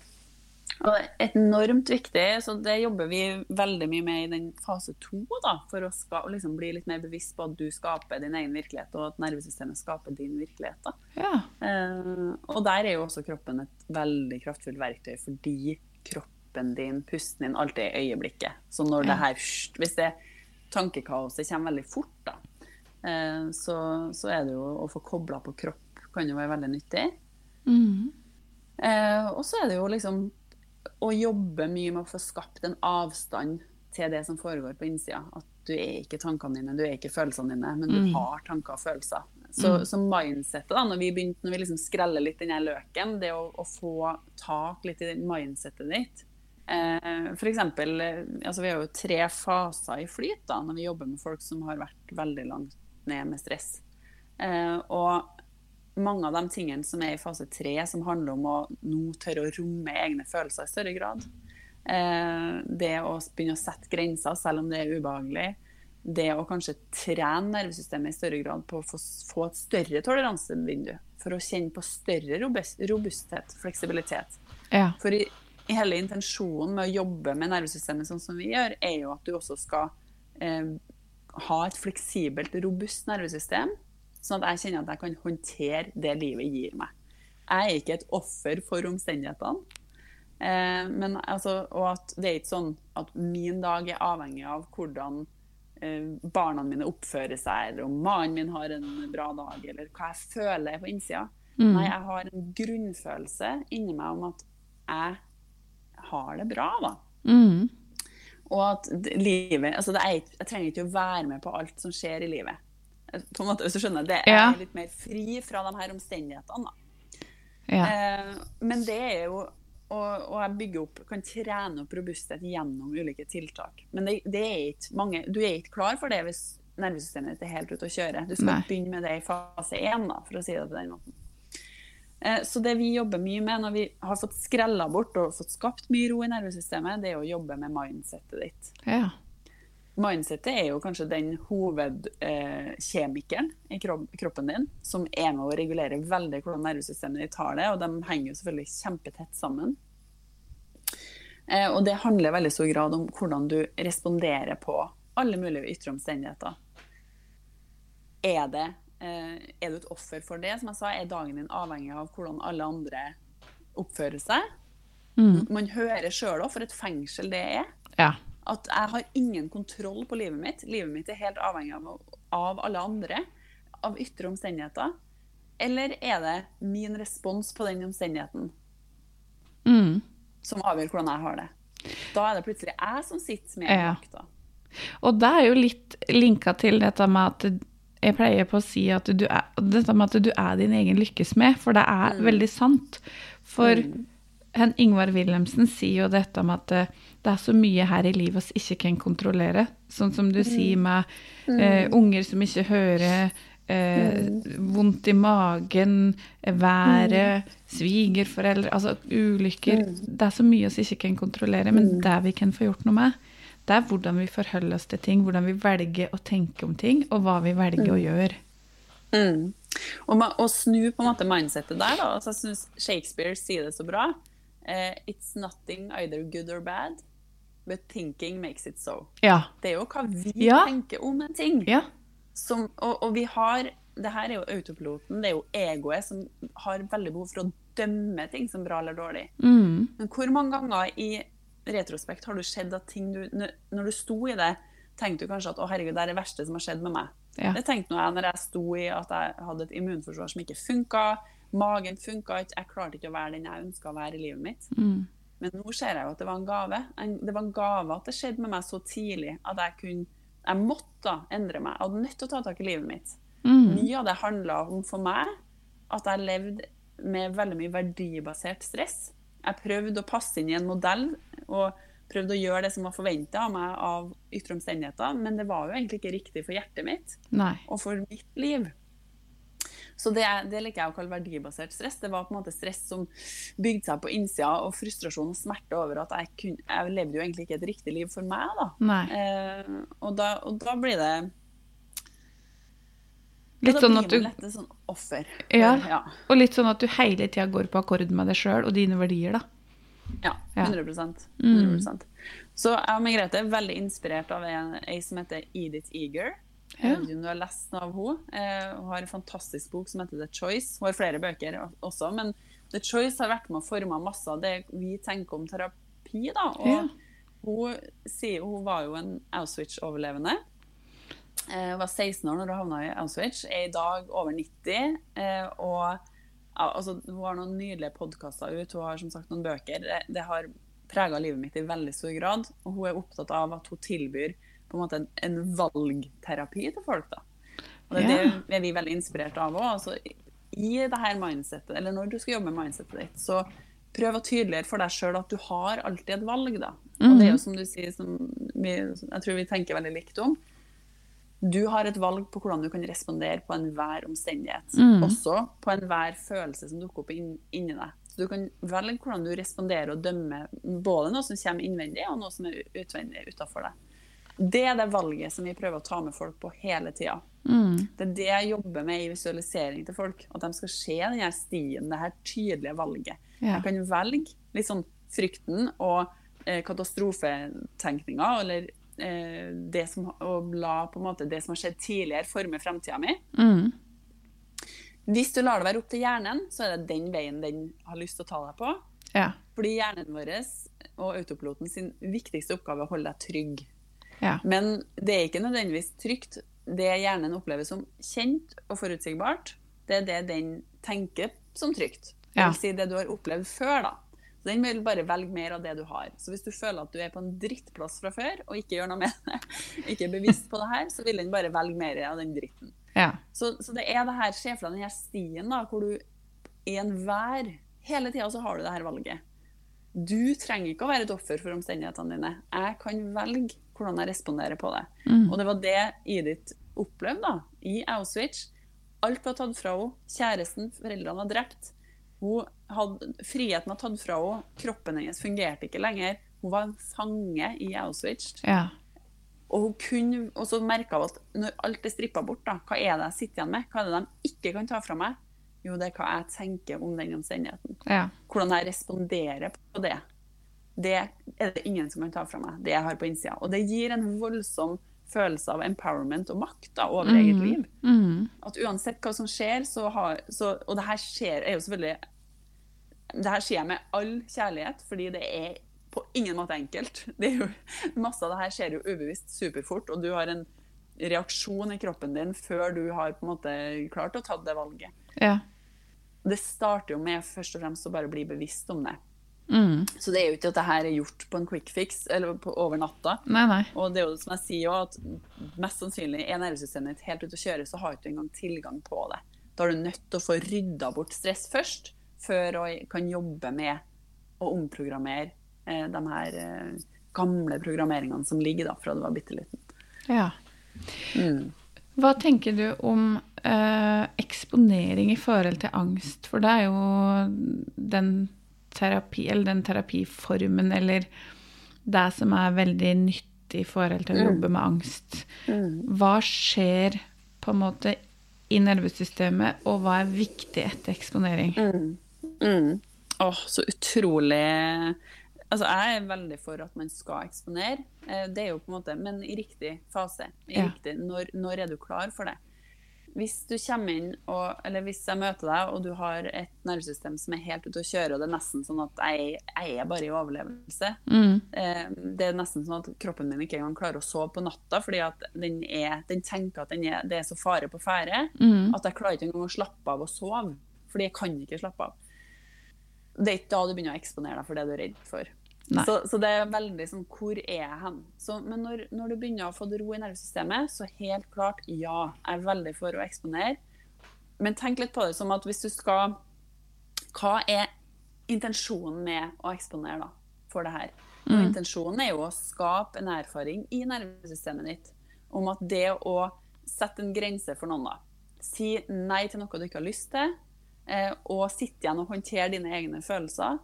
Og enormt viktig, så det jobber vi veldig mye med i den fase to. For å ska, liksom bli litt mer bevisst på at du skaper din egen virkelighet, og at nervesystemet skaper din virkelighet. Ja. Uh, og der er jo også kroppen et veldig kraftfullt verktøy, fordi kroppen din, pusten din, alltid er i øyeblikket. Så når det her, hvis det tankekaoset kommer veldig fort, da, uh, så, så er det jo å få kobla på kropp kan jo være veldig nyttig. Mm. Uh, og så er det jo liksom å jobbe mye med å få skapt en avstand til det som foregår på innsida. At du er ikke tankene dine, du er ikke følelsene dine, men du Mm. har tanker og følelser. så, mm. så mindsettet, da, når vi begynte, når vi liksom skreller litt den løken, det å, å, få tak litt i mindsettet ditt eh, for eksempel, eh, altså Vi har jo tre faser i flyt da, når vi jobber med folk som har vært veldig langt ned med stress. Eh, og mange av de tingene som er i fase tre, som handler om å nå tørre å romme egne følelser i større grad. Eh, det å begynne å sette grenser selv om det er ubehagelig det å kanskje trene nervesystemet i større grad på å få, få et større toleransevindu. For å kjenne på større robusthet, fleksibilitet. Ja. For i, i, hele intensjonen med å jobbe med nervesystemet sånn som vi gjør, er jo at du også skal eh, ha et fleksibelt, robust nervesystem. Sånn at jeg kjenner at jeg kan håndtere det livet gir meg. Jeg er ikke et offer for omstendighetene. Eh, men altså, og at det er ikke sånn at min dag er avhengig av hvordan Eh, barna mine oppfører seg, eller om mannen min har en bra dag, eller hva jeg føler på innsida. Mm. Nei, jeg har en grunnfølelse inni meg om at jeg har det bra, da. Mm. Og at livet altså er, Jeg trenger ikke å være med på alt som skjer i livet. På en måte, hvis du skjønner, det er ja. litt mer fri fra de her omstendighetene. Ja. Eh, men det er jo og, og jeg bygger opp, kan trene opp robusthet gjennom ulike tiltak. Men det, det er ikke mange, du er ikke klar for det hvis nervesystemet ditt er helt ute å kjøre. Du skal Nei. begynne med det i fase én, for å si det på den måten. Eh, så det vi jobber mye med når vi har fått skrella bort og fått skapt mye ro i nervesystemet, det er å jobbe med mindsettet ditt. Ja. Mindsettet er jo kanskje den hovedkjemikeren eh, i kroppen din som er med å regulere veldig hvordan nervesystemet ditt tar det, og de henger jo selvfølgelig kjempetett sammen. Eh, og det handler i veldig stor grad om hvordan du responderer på alle mulige ytre omstendigheter. Er, det, eh, er du et offer for det? Som jeg sa, er dagen din avhengig av hvordan alle andre oppfører seg? Mm. Man hører sjøl òg for et fengsel det er. Ja. At jeg har ingen kontroll på livet mitt. Livet mitt er helt avhengig av, av alle andre. Av ytre omstendigheter. Eller er det min respons på den omstendigheten mm. som avgjør hvordan jeg har det? Da er det plutselig jeg som sitter med ja. makta. Og det er jo litt linka til dette med at jeg pleier på å si at du er, dette med at du er din egen lykkesmed, for det er mm. veldig sant. For mm. Ingvar Wilhelmsen sier jo dette med at det er så mye her i livet vi ikke kan kontrollere. Sånn som du mm. sier med mm. eh, unger som ikke hører, eh, mm. vondt i magen, været, mm. svigerforeldre Altså ulykker. Mm. Det er så mye vi ikke kan kontrollere, men det vi kan få gjort noe med, det er hvordan vi forholder oss til ting, hvordan vi velger å tenke om ting, og hva vi velger å gjøre. Mm. Og å snu på en måte mindsettet der, da. Altså, jeg syns Shakespeare sier det så bra. Uh, it's nothing either good or bad. But thinking makes it so. Ja. Det er jo hva vi ja. tenker om en ting. Ja. Som, og, og, vi har det her er jo autopiloten, det er jo egoet som har veldig behov for å dømme ting som bra eller dårlig. Mm. Men hvor mange ganger i retrospekt har du sett at ting du Når du sto i det, tenkte du kanskje at å herregud, det er det verste som har skjedd med meg. Ja. Det tenkte jeg når jeg sto i at jeg hadde et immunforsvar som ikke funka. Magen funka ikke. Jeg klarte ikke å være den jeg ønska å være i livet mitt. Mm. Men nå ser jeg jo at det var en gave. det var en gave at det skjedde med meg så tidlig at jeg kunne Jeg måtte endre meg. Jeg hadde nødt til å ta tak i livet mitt. Mm. Mye av det handla om for meg at jeg levde med veldig mye verdibasert stress. Jeg prøvde å passe inn i en modell og prøvde å gjøre det som var forventa av meg av ytre omstendigheter, men det var jo egentlig ikke riktig for hjertet mitt Nei. og for mitt liv. Så det, det, liker jeg å kalle verdibasert stress. Det var på en måte stress som bygde seg på innsida, og frustrasjon og smerte over at jeg, kun, jeg levde jo egentlig ikke et riktig liv for meg. Da. Eh, og, da og, da, blir det Litt sånn at du lett sånn offer. Ja, ja, og litt sånn at du hele tida går på akkord med deg sjøl og dine verdier, da. Ja, 100%, 100%. Mm. Så jeg og Margrethe er veldig inspirert av ei som heter Edith Eager. Jeg vet ikke om du har lest noe av henne. Eh, hun har en fantastisk bok som heter The Choice. Hun har flere bøker også, men The Choice har vært med å forme masse av det vi tenker om terapi. Da. Og ja. hun, sier, hun var jo en Auschwitz-overlevende. Hun var 16 år når hun havna i Auschwitz, er i dag over 90. Eh, og altså, hun har noen nydelige podkaster ut, hun har som sagt noen bøker. Det, det har prega livet mitt i veldig stor grad. Og hun er opptatt av at hun tilbyr på en måte en, en valgterapi til folk. da. Og det, ja. det er vi veldig inspirert av òg. Altså, I det her mindsettet, eller når du skal jobbe med mindsettet ditt, så prøv å tydeliggjøre for deg sjøl at du har alltid et valg, da. Og det er jo mhm. som du sier, som vi, jeg tror vi tenker veldig likt om. Du har et valg på hvordan du kan respondere på enhver omstendighet. Mm. Også på enhver følelse som dukker opp inn, inni deg. Så du kan velge hvordan du responderer og dømmer både noe som kommer innvendig, og noe som er utvendig utafor deg. Det er det valget som vi prøver å ta med folk på hele tida. Mm. Det er det jeg jobber med i visualisering til folk. At de skal se denne stien, det her tydelige valget. Ja. Jeg kan velge litt sånn frykten og eh, katastrofetenkninga, eller eh, det som, å la på en måte det som har skjedd tidligere, forme fremtida mi. Mm. Hvis du lar det være opp til hjernen, så er det den veien den har lyst til å ta deg på. Ja. Fordi hjernen vår og autopiloten sin viktigste oppgave er å holde deg trygg. Ja. Men det er ikke nødvendigvis trygt. Det hjernen opplever som kjent og forutsigbart, det er det den tenker som trygt. Det vil si det du har opplevd før, da. Så Den vil bare velge mer av det du har. Så hvis du føler at du er på en drittplass fra før, og ikke gjør noe med det, ikke er bevisst på det her, så vil den bare velge mer av den dritten. Ja. Så, så, det er det her, deg den her stien da, hvor du i enhver Hele tida så har du det her valget. Du trenger ikke å være et offer for omstendighetene dine. Jeg kan velge hvordan jeg responderer på det. Mm. Og det var det Edith opplevde da, i Auschwitz. Alt var tatt fra henne. Kjæresten, foreldrene var drept. Hadde, friheten var tatt fra henne. Kroppen hennes fungerte ikke lenger. Hun var en fange i Auschwitz. Ja. Og, hun kunne, og så merka hun at når alt er strippa bort, da, hva er det jeg sitter igjen med? Hva er det de ikke kan ta fra meg? Jo, det er hva jeg tenker om den omstendigheten. Ja. Hvordan jeg responderer på det det er det ingen som kan ta fra meg, det jeg har på innsida. Og det gir en voldsom følelse av empowerment og makt da, over mm. eget liv. Mm. At uansett hva som skjer, så har så, Og det her skjer er jo selvfølgelig Det her skjer med all kjærlighet, fordi det er på ingen måte enkelt. Jo, masse av det her skjer jo ubevisst superfort, og du har en reaksjon i kroppen din før du har på en måte klart å ta det valget. Ja. Det starter jo med først og fremst å bare bli bevisst om det. Mm. Så det er jo ikke at det her er gjort på en quick fix eller på, over natta. Nei, nei. Og det er jo som jeg sier at mest sannsynlig er nervesystemet ditt helt ute å kjøre, så har du ikke engang tilgang på det. Da er du nødt til å få rydda bort stress først, før du kan jobbe med å omprogrammere eh, de her eh, gamle programmeringene som ligger da fra du var bitte liten. Ja. Mm. Hva tenker du om eh, eksponering i forhold til angst? For det er jo den terapi, eller den terapiformen eller det som er veldig nyttig i forhold til å mm. jobbe med angst. Mm. Hva skjer på en måte i nervesystemet, og hva er viktig etter eksponering? Mm. Mm. Åh, så utrolig Altså, jeg er veldig for at man skal eksponere. Eh, det er jo på en måte, Men i riktig fase. I ja. riktig, når, når er du klar for det? hvis du kommer inn, og, eller hvis jeg møter deg, og du har et nervesystem som er helt ute å kjøre, og det er nesten sånn at jeg, jeg er bare i overlevelse mm. eh, Det er nesten sånn at kroppen min ikke engang klarer å sove på natta, fordi at den, er, den tenker at den er, det er så fare på ferde mm. at jeg klarer ikke engang å slappe av og sove. Fordi jeg kan ikke slappe av. Det er ikke da du begynner å eksponere deg for det du er redd for. Så, så, det er veldig sånn Hvor er jeg hen? Så, men når, når, du begynner å få ro i nervesystemet, så helt klart ja, jeg er veldig for å eksponere. Men tenk litt på det som at hvis du skal Hva er intensjonen med å eksponere da, for det her? Mm. Intensjonen er jo å skape en erfaring i nervesystemet ditt om at det å sette en grense for noen, da Si nei til noe du ikke har lyst til, eh, og sitte igjen og håndtere dine egne følelser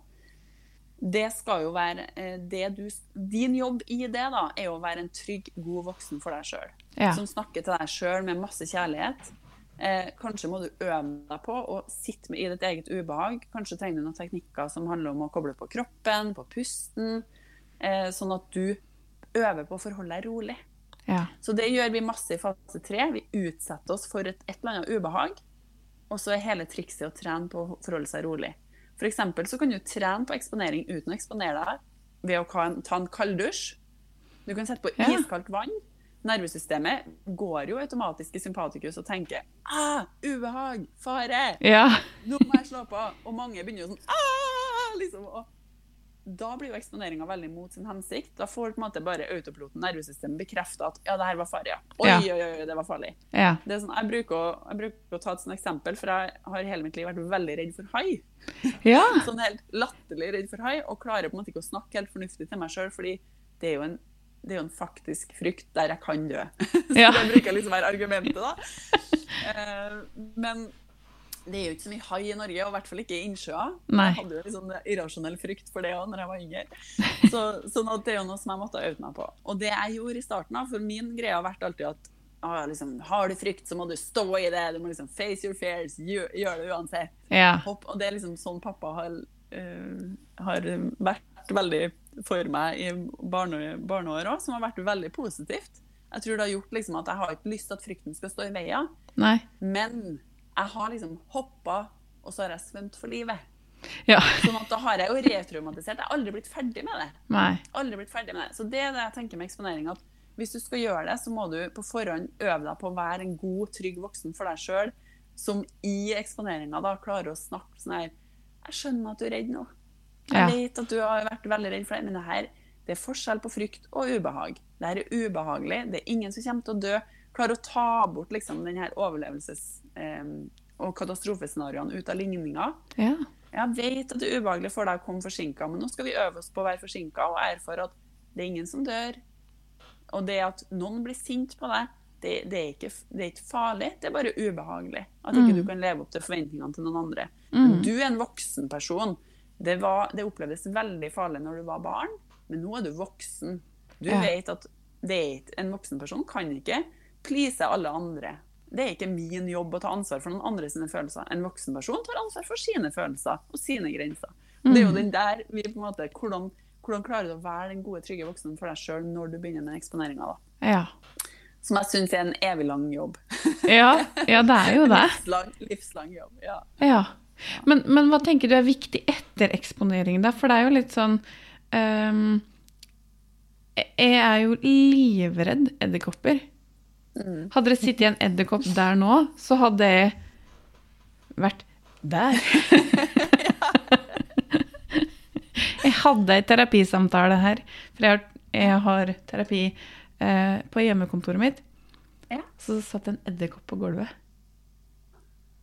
det skal jo være eh, det du Din jobb i det da, er å være en trygg, god voksen for deg sjøl. Ja. Som snakker til deg sjøl med masse kjærlighet. Eh, kanskje må du øve deg på å sitte med i ditt eget ubehag. Kanskje trenger du noen teknikker som handler om å koble på kroppen, på pusten. Eh, sånn at du øver på å forholde deg rolig. Ja. Så det gjør vi masse i fase tre. Vi utsetter oss for et, et eller annet ubehag. Og så er hele trikset å trene på å forholde seg rolig. For så kan du trene på eksponering uten å eksponere deg ved å ta en kalddusj. Du kan sette på iskaldt vann. Nervesystemet går jo automatisk i sympatikus og tenker ah, ubehag, fare, ja. nå må jeg slå på. Og mange begynner jo sånn ah, liksom, da blir jo eksponeringa veldig mot sin hensikt. Da får på en måte bare autopiloten, nervesystemet, bekrefta at ja, det her var farlig. Ja. Oi, Ja. oi, oi, det var farlig. Ja. Det sånn, jeg, bruker å, jeg bruker å ta et sånt eksempel, for jeg har hele mitt liv vært veldig redd for hai. Ja. Sånn helt latterlig redd for hai, og klarer på en måte ikke å snakke helt fornuftig til meg sjøl, fordi det er jo en det er jo en faktisk frykt der jeg kan dø. Så det bruker liksom være argumentet, da. Eh, men det er jo ikke så mye hai i Norge, og i hvert fall ikke i innsjøer. Jeg hadde jo sånn irrasjonell frykt for det òg når jeg var yngre. Så, sånn at det er jo noe som jeg måtte ha øvd meg på. Og det jeg gjorde i starten, av, for min greie har vært alltid at ah, liksom, har du frykt, så må du stå i det. Du må liksom face your fears. Gjør, gjør det uansett. Ja. Hopp. Og det er liksom sånn pappa har, uh, har vært veldig for meg i barne, barneår òg, som har vært veldig positivt. Jeg tror det har gjort liksom at jeg har ikke lyst til at frykten skal stå i veien, Nei. men jeg har liksom hoppa, og så har jeg svømt for livet. Ja. Sånn at da har jeg jo retraumatisert. Jeg har aldri blitt ferdig med det. Nei. Aldri blitt ferdig med det. Så det er det jeg tenker med eksponering. at Hvis du skal gjøre det, så må du på forhånd øve deg på å være en god, trygg voksen for deg sjøl, som i eksponeringa da klarer å snakke sånn her Jeg skjønner at du er redd nå. Jeg Ja. vet at du har vært veldig redd for det, men det her det er forskjell på frykt og ubehag. Det her er ubehagelig. Det er ingen som kommer til å dø. Klarer å ta bort liksom den her overlevelses- og katastrofescenarioene ut av ligninga. Ja. Jeg vet at det er ubehagelig for deg å komme forsinka, men nå skal vi øve oss på å være forsinka og erfare at det er ingen som dør. Og det at noen blir sint på deg, det, det, er, ikke, det er ikke farlig, det er bare ubehagelig. At ikke du kan leve opp til forventningene til noen andre. Du er en voksen person. Det, var, det opplevdes veldig farlig når du var barn, men nå er du voksen. Du Ja. vet at en voksen person kan ikke please alle andre. Det er ikke min jobb å ta ansvar for noen andre sine følelser. En voksen person tar ansvar for sine følelser og sine grenser. Mm. Det er jo den der vi på en måte, hvordan, hvordan klarer du å være den gode, trygge voksnen for deg sjøl når du begynner med eksponeringa? Ja. Som jeg syns er en evig lang jobb. Ja. ja, det er jo det. Livslang, livslang jobb. ja. Ja. Men, men hva tenker du er viktig etter eksponering, da? For det er jo litt sånn um, Jeg er jo livredd edderkopper. Hadde det sittet i en edderkopp der nå, så hadde jeg vært der. jeg hadde ei terapisamtale her, for jeg har, jeg har terapi eh, på hjemmekontoret mitt. Ja. Så satt en edderkopp på gulvet.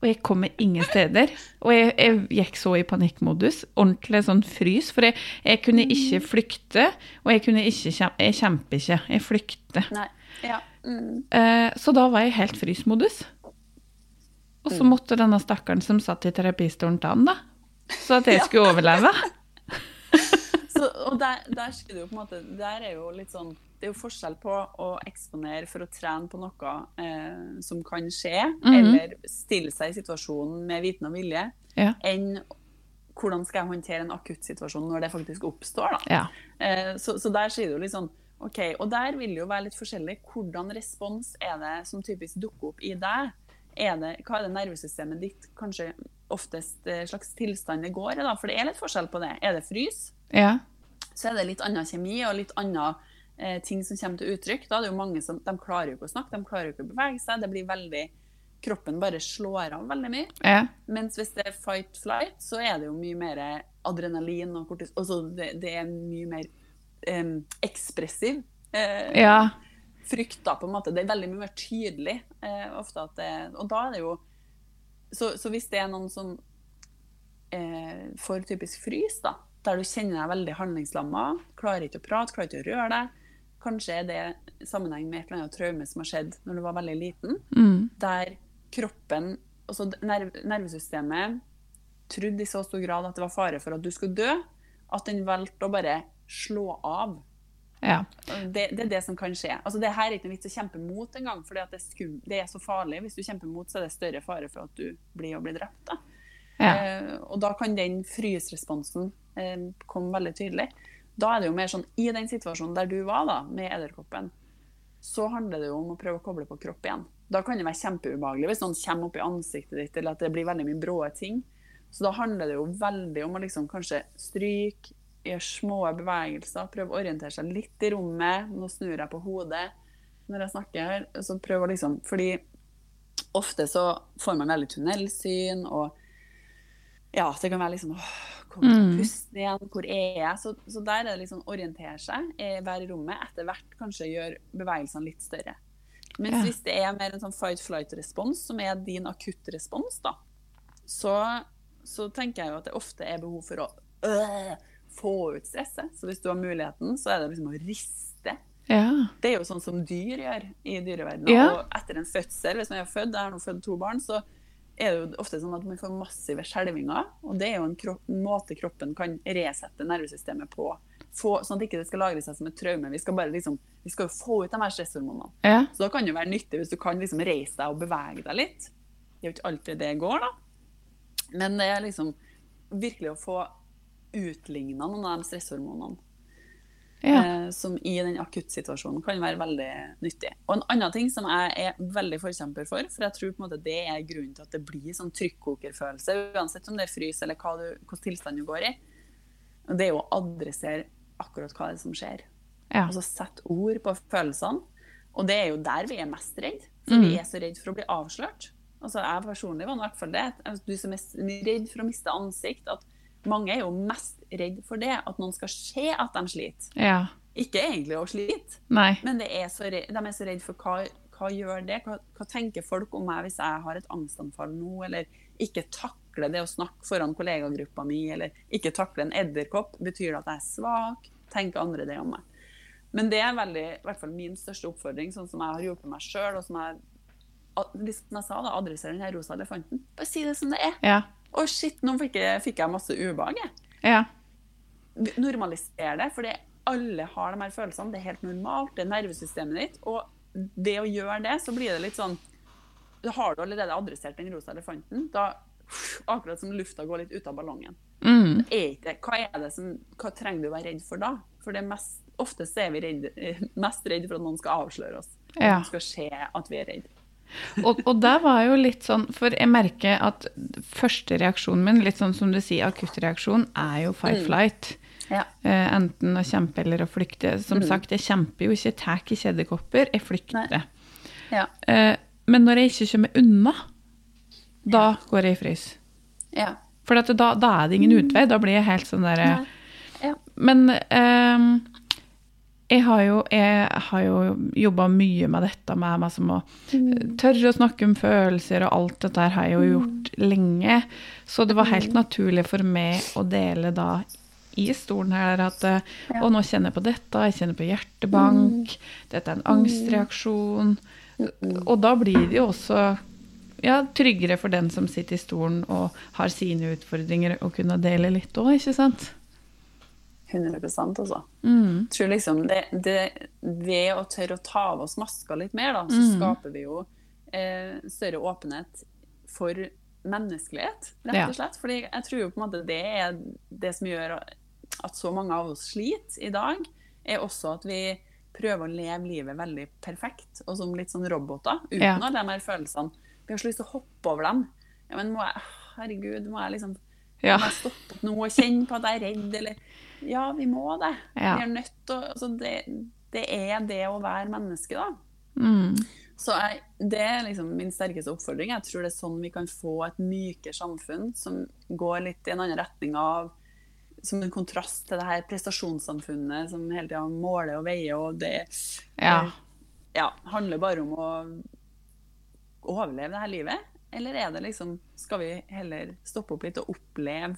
Og jeg kommer ingen steder. Og jeg, jeg gikk så i panikkmodus. Ordentlig sånn frys. For jeg, jeg kunne ikke flykte, og jeg kunne ikke. Jeg kjemper ikke, jeg flykter. Nei. Ja. Mm. Eh, så da var jeg helt frysmodus. Og så måtte denne stakkaren som satt i terapistolen ta den, da. Så at jeg skulle overleve. Så, og der, der, skulle du på en måte, der er jo litt sånn Det er jo forskjell på å eksponere for å trene på noe eh, som kan skje, eller stille seg i situasjonen med viten og vilje, Ja. enn hvordan skal jeg håndtere en akutt situasjon når det faktisk oppstår. da. Ja. Eh, så, så der sier du litt sånn OK, og der vil det jo være litt forskjellig. Hvordan respons er det som typisk dukker opp i deg? Er det, hva er det nervesystemet ditt kanskje oftest eh, slags tilstand det går i? da? For det er litt forskjell på det. Er det frys, ja. så er det litt annen kjemi og litt annen eh, ting som kommer til uttrykk. Da er det jo mange som, De klarer jo ikke å snakke, de klarer jo ikke å bevege seg. det blir veldig, Kroppen bare slår av veldig mye. ja. Mens hvis det er fight-flight, så er det jo mye mer adrenalin og kortis... Altså det, det er mye mer ekspressiv eh, ja. frykt, da, på en måte. Det er veldig mye mer tydelig eh, ofte at det Og da er det jo Så, så hvis det er noen som eh, får typisk frys, da, der du kjenner deg veldig handlingslamma, klarer ikke å prate, klarer ikke å røre deg Kanskje er det sammenheng med et eller annet traume som har skjedd når du var veldig liten, Mm. der kroppen, altså nerv, nervesystemet, trodde i så stor grad at det var fare for at du skulle dø, at den valgte å bare slå av. ja. Det, det er det som kan skje. Altså, det her er ikke noe vits å kjempe mot engang, for det, skum- det er så farlig. Hvis du kjemper mot, så er det større fare for at du blir og blir drept. Da. ja. Eh, og da kan den frysresponsen eh, komme veldig tydelig. Da er det jo mer sånn, I den situasjonen der du var da, med edderkoppen, så handler det jo om å prøve å koble på kropp igjen. Da kan det være kjempeubehagelig hvis noen kommer opp i ansiktet ditt, eller at det blir veldig mye brå ting. Så da handler det jo veldig om å liksom kanskje stryke, gjøre små bevegelser, prøv å orientere seg litt i rommet. Nå snur jeg på hodet når jeg snakker. Så prøv å liksom, fordi ofte så får man veldig tunnelsyn, og ja, det kan være liksom åh, Kommer til mm. pusten igjen? Hvor er jeg? Så, så der er det liksom orientere seg, eh, være i rommet. Etter hvert kanskje gjøre bevegelsene litt større. Mens ja. hvis det er mer en sånn fight-flight-respons, som er din akuttrespons, da, så, så, tenker jeg jo at det ofte er behov for å øh, få ut stresset. Så hvis du har muligheten, så er det liksom å riste. Ja. Det er jo sånn som dyr gjør i dyreverdenen. Ja. Og etter en fødsel, hvis man er født, jeg har nå født to barn, så er det jo ofte sånn at man får massive skjelvinger. Og det er jo en, kropp, en måte kroppen kan resette nervesystemet på. Få, sånn at det ikke skal lagre seg som et traume. Vi skal bare liksom, vi skal få ut de her stresshormonene. Ja. Så da kan det være nyttig hvis du kan liksom reise deg og bevege deg litt. Det er jo ikke alltid det går, da. Men det er liksom virkelig å få utligna noen av de stresshormonene. Ja. Eh, som i den akuttsituasjonen kan være veldig nyttig. Og en annen ting som jeg er veldig forkjemper for, for jeg tror på en måte det er grunnen til at det blir sånn trykkokerfølelse, uansett om det er frys eller hva du, hvilken tilstand du går i, det er jo å adressere akkurat hva det er som skjer. Ja. Altså sette ord på følelsene. Og det er jo der vi er mest redd. For mm. vi er så redd for å bli avslørt. Altså Jeg personlig var i hvert fall det. Du som er redd for å miste ansikt. at mange er jo mest redd for det, at noen skal se at de sliter. Ja. Ikke egentlig å slite, Nei. men er redd, de er så redd for hva, hva gjør det? Hva, hva, tenker folk om meg hvis jeg har et angstanfall nå, eller ikke takler det å snakke foran kollegagruppa mi, eller ikke takler en edderkopp? Betyr det at jeg er svak? Tenker andre det om meg? Men det er veldig, i hvert fall min største oppfordring, sånn som jeg har hjulpet meg sjøl, og som jeg, som jeg sa, da, adresserer den rosa elefanten. Bare si det som det er. Ja. Å, shit, nå fikk jeg, fikk jeg masse ubehag, Ja. Normalisere det, for alle har de her følelsene. Det er helt normalt. Det er nervesystemet ditt. Og det å gjøre det, så blir det litt sånn Da har du allerede adressert den rosa elefanten. Da, akkurat som lufta går litt ut av ballongen. Mm. Er hva er det som, hva trenger du å være redd for da? For det mest, oftest er vi redd, mest redd for at noen skal avsløre oss. Ja. At noen skal skje at vi er redd og, og der var jo litt sånn For jeg merker at første reaksjonen min, litt sånn som du sier, akuttreaksjon, er jo fight-flight. Mm. Ja. Uh, enten å kjempe eller å flykte. Som mm. sagt, jeg kjemper jo ikke, jeg tar ikke kjedekopper, jeg flykter. Ja. Uh, men når jeg ikke kommer unna, da går jeg i frys. Ja. For da, da, er det ingen utvei. Da blir jeg helt sånn derre ja. Men um, jeg har jo, jeg jo jobba mye med dette med meg som å mm. tørre å snakke om følelser, og alt dette har jeg jo mm. gjort lenge. Så det var helt mm. naturlig for meg å dele da i stolen her at ja. Og nå kjenner jeg på dette, jeg kjenner på hjertebank, dette er en angstreaksjon. Og da blir det jo også ja, tryggere for den som sitter i stolen og har sine utfordringer, å kunne dele litt òg, ikke sant? 100 altså. Mm. tror liksom det, det, Ved å tørre å ta av oss maska litt mer, da, så mm. skaper vi jo eh, større åpenhet for menneskelighet, rett og slett. Ja. Fordi jeg tror jo på en måte det er det som gjør at så mange av oss sliter i dag, er også at vi prøver å leve livet veldig perfekt, og som litt sånn roboter, uten ja. alle de her følelsene. Vi har så lyst til å hoppe over dem. Ja, men må jeg, herregud, må jeg liksom ja. må jeg stoppe opp nå og kjenne på at jeg er redd, eller ja, vi må det. Ja. Vi er nødt til å altså det, det, er det å være menneske, da. Mm. Så jeg, det er liksom min sterkeste oppfordring. Jeg tror det er sånn vi kan få et mykere samfunn som går litt i en annen retning av Som en kontrast til det her prestasjonssamfunnet som hele tida måler og veier, og det ja. ja, handler bare om å overleve det her livet. Eller er det liksom Skal vi heller stoppe opp litt og oppleve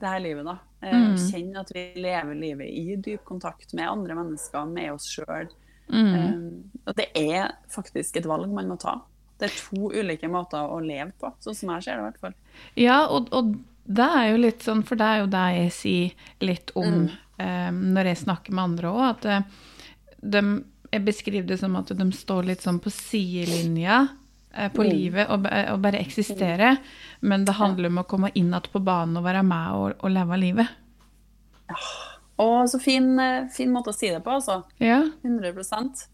det her livet, da. Eh, mm. Kjenne at vi lever livet i dyp kontakt med andre mennesker, med oss sjøl. Mm. Um, og det er faktisk et valg man må ta. Det er to ulike måter å leve på, sånn som jeg ser det i hvert fall. Ja, og, og, det er jo litt sånn, for det er jo det jeg sier litt om mm. um, når jeg snakker med andre òg, at uh, de, jeg beskriver det som at de står litt sånn på sidelinja Eh, på mm. livet og, og, bare eksistere. Men det handler om å komme inn igjen på banen og være med og, og leve livet. Ja. Å, så fin, eh, fin, måte å si det på, altså. Ja. 100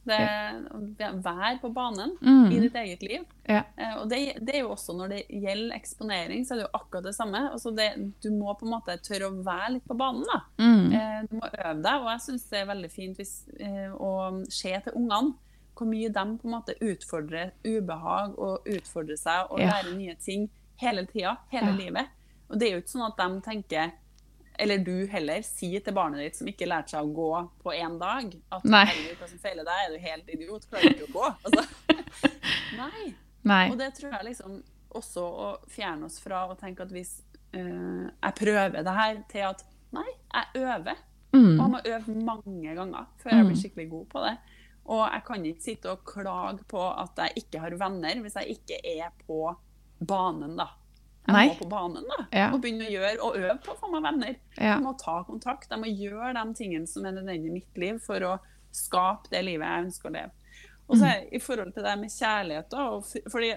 det, Vær på banen mm. i ditt eget liv. Ja. Eh, og det, det, er jo også når det gjelder eksponering, så er det jo akkurat det samme. Altså det, du må på en måte tørre å være litt på banen. da. Mm. Eh, du må øve deg, og jeg syns det er veldig fint hvis, eh, å se til ungene hvor mye de på en måte utfordrer ubehag og utfordrer seg og ja. lærer nye ting hele tida, hele ja. livet. Og det er jo ikke sånn at de tenker eller du heller, sier til barnet ditt som ikke lærte seg å gå på én dag, at Nei. hva som feiler deg, er du helt idiot, klarer ikke å gå. Altså. Nei. Nei. Og det tror jeg liksom også å fjerne oss fra å tenke at hvis uh, jeg prøver det her, til at nei, jeg øver. Og jeg Mm. må øve mange ganger før jeg blir skikkelig god på det. Og jeg kan ikke sitte og klage på at jeg ikke har venner, hvis jeg ikke er på banen, da. Jeg Nei. må på banen da, Ja. og begynne å gjøre og øve på å få meg venner. Ja. Jeg må ta kontakt. Jeg må gjøre de tingene som er nødvendig i mitt liv for å skape det livet jeg ønsker å leve. Og så er- i forhold til det med kjærlighet, da, fordi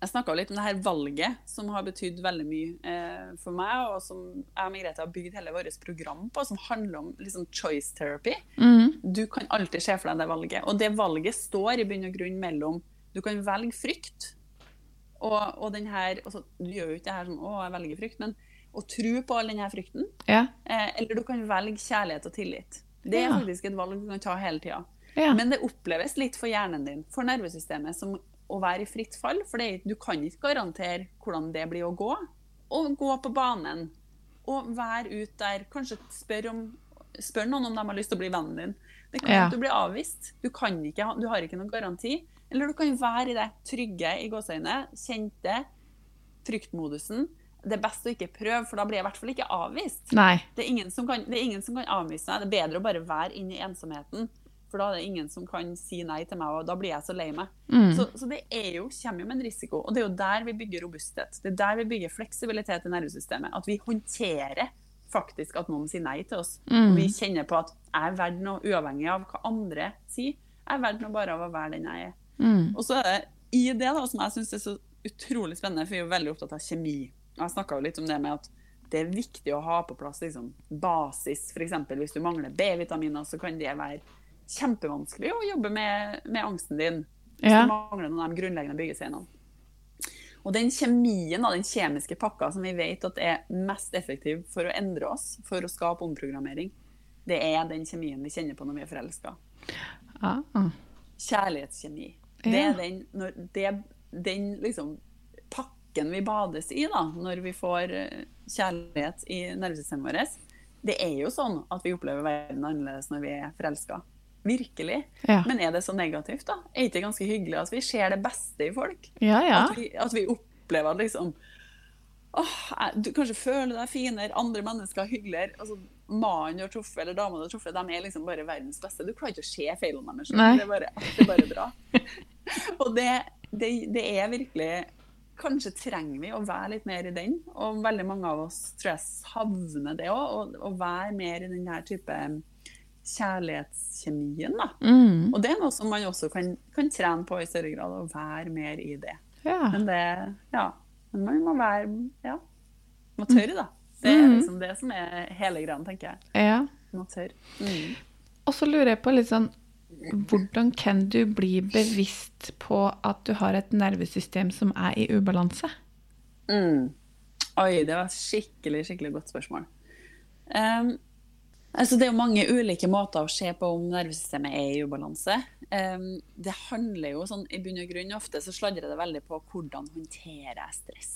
jeg snakka litt om det her valget, som har betydd veldig mye eh, for meg, og som jeg og Margrethe har bygd hele vårt program på, som handler om liksom, choice therapy. Mm. Du kan alltid se for deg det valget. Og det valget står i bunn og grunn mellom Du kan velge frykt, og, og den her altså, Du gjør jo ikke det her sånn Å, jeg velger frykt, men å tro på all den her frykten. Ja. Eh, eller du kan velge kjærlighet og tillit. Det er Ja. faktisk et valg du kan ta hele tida. Ja. Men det oppleves litt for hjernen din, for nervesystemet, som å være i fritt fall. For det, du kan ikke garantere hvordan det blir å gå. Og gå på banen. Og være ute der. Kanskje spør, om, spør noen om de har lyst til å bli vennen din. Det kan Ja. at du blir avvist. Du, kan ikke, du har ikke noen garanti. Eller du kan være i det trygge i gåseøyne, kjente, fryktmodusen. Det er best å ikke prøve, for da blir jeg i hvert fall ikke avvist. Det er ingen som kan, det er ingen som kan avvise meg. Det er bedre å bare være inne i ensomheten. For da er det ingen som kan si nei til meg, og da blir jeg så lei meg. Mm. Så, så det er jo, kommer jo med en risiko. Og det er jo der vi bygger robusthet. Det er der vi bygger fleksibilitet i nervesystemet. At vi håndterer faktisk at noen sier nei til oss. Mm. Og vi kjenner på at jeg er verdt noe uavhengig av hva andre sier. Jeg er verdt noe bare av å være den jeg er. Mm. Og så er det i det da, som jeg syns er så utrolig spennende, for vi er jo veldig opptatt av kjemi. Jeg snakka jo litt om det med at det er viktig å ha på plass liksom, basis. F.eks. hvis du mangler B-vitaminer, så kan det være kjempevanskelig å jobbe med, med angsten din. Hvis Ja. du mangler noen av de grunnleggende byggesteinene. Og den kjemien, den kjemiske pakka som vi vet at er mest effektiv for å endre oss, for å skape omprogrammering, det er den kjemien vi kjenner på når vi er forelska. Ah, ah. Kjærlighetskjemi. Ja. Det er den, når det, den liksom pakken vi bades i da, når vi får eh, kjærlighet i nervesystemet vårt. Det er jo sånn at vi opplever verden annerledes når vi er forelska. Virkelig. Ja. Men er det så negativt, da? Er det ikke ganske hyggelig at vi ser det beste i folk? ja, ja. At, vi, at vi opplever at liksom åh, jeg- Du kanskje føler deg finere, andre mennesker er hyggeligere. Altså, Mannen du har truffet, eller dama du har truffet, de er liksom bare verdens beste. Du klarer ikke å se feilene deres. Det er bare, det er bare bra. Og det, det, det er virkelig Kanskje trenger vi å være litt mer i den. Og veldig mange av oss tror jeg savner det òg. Å være mer i den her type kjærlighetskjemien. da. Mm. Og det er noe som man også kan, kan trene på i større grad, å være mer i det. ja. Men det Ja. Men man må være Ja. Må tørre, da. Det er Mhm. liksom det som er hele greia, tenker jeg. ja. Må tørre. Mm. Og så lurer jeg på litt sånn Hvordan kan du bli bevisst på at du har et nervesystem som er i ubalanse? Mm. Oi, det var et skikkelig, skikkelig godt spørsmål. Um, altså det er jo mange ulike måter å se på om nervesystemet er i ubalanse. Um, det handler jo sånn, I bunn og grunn ofte så sladrer det veldig på hvordan håndterer jeg stress.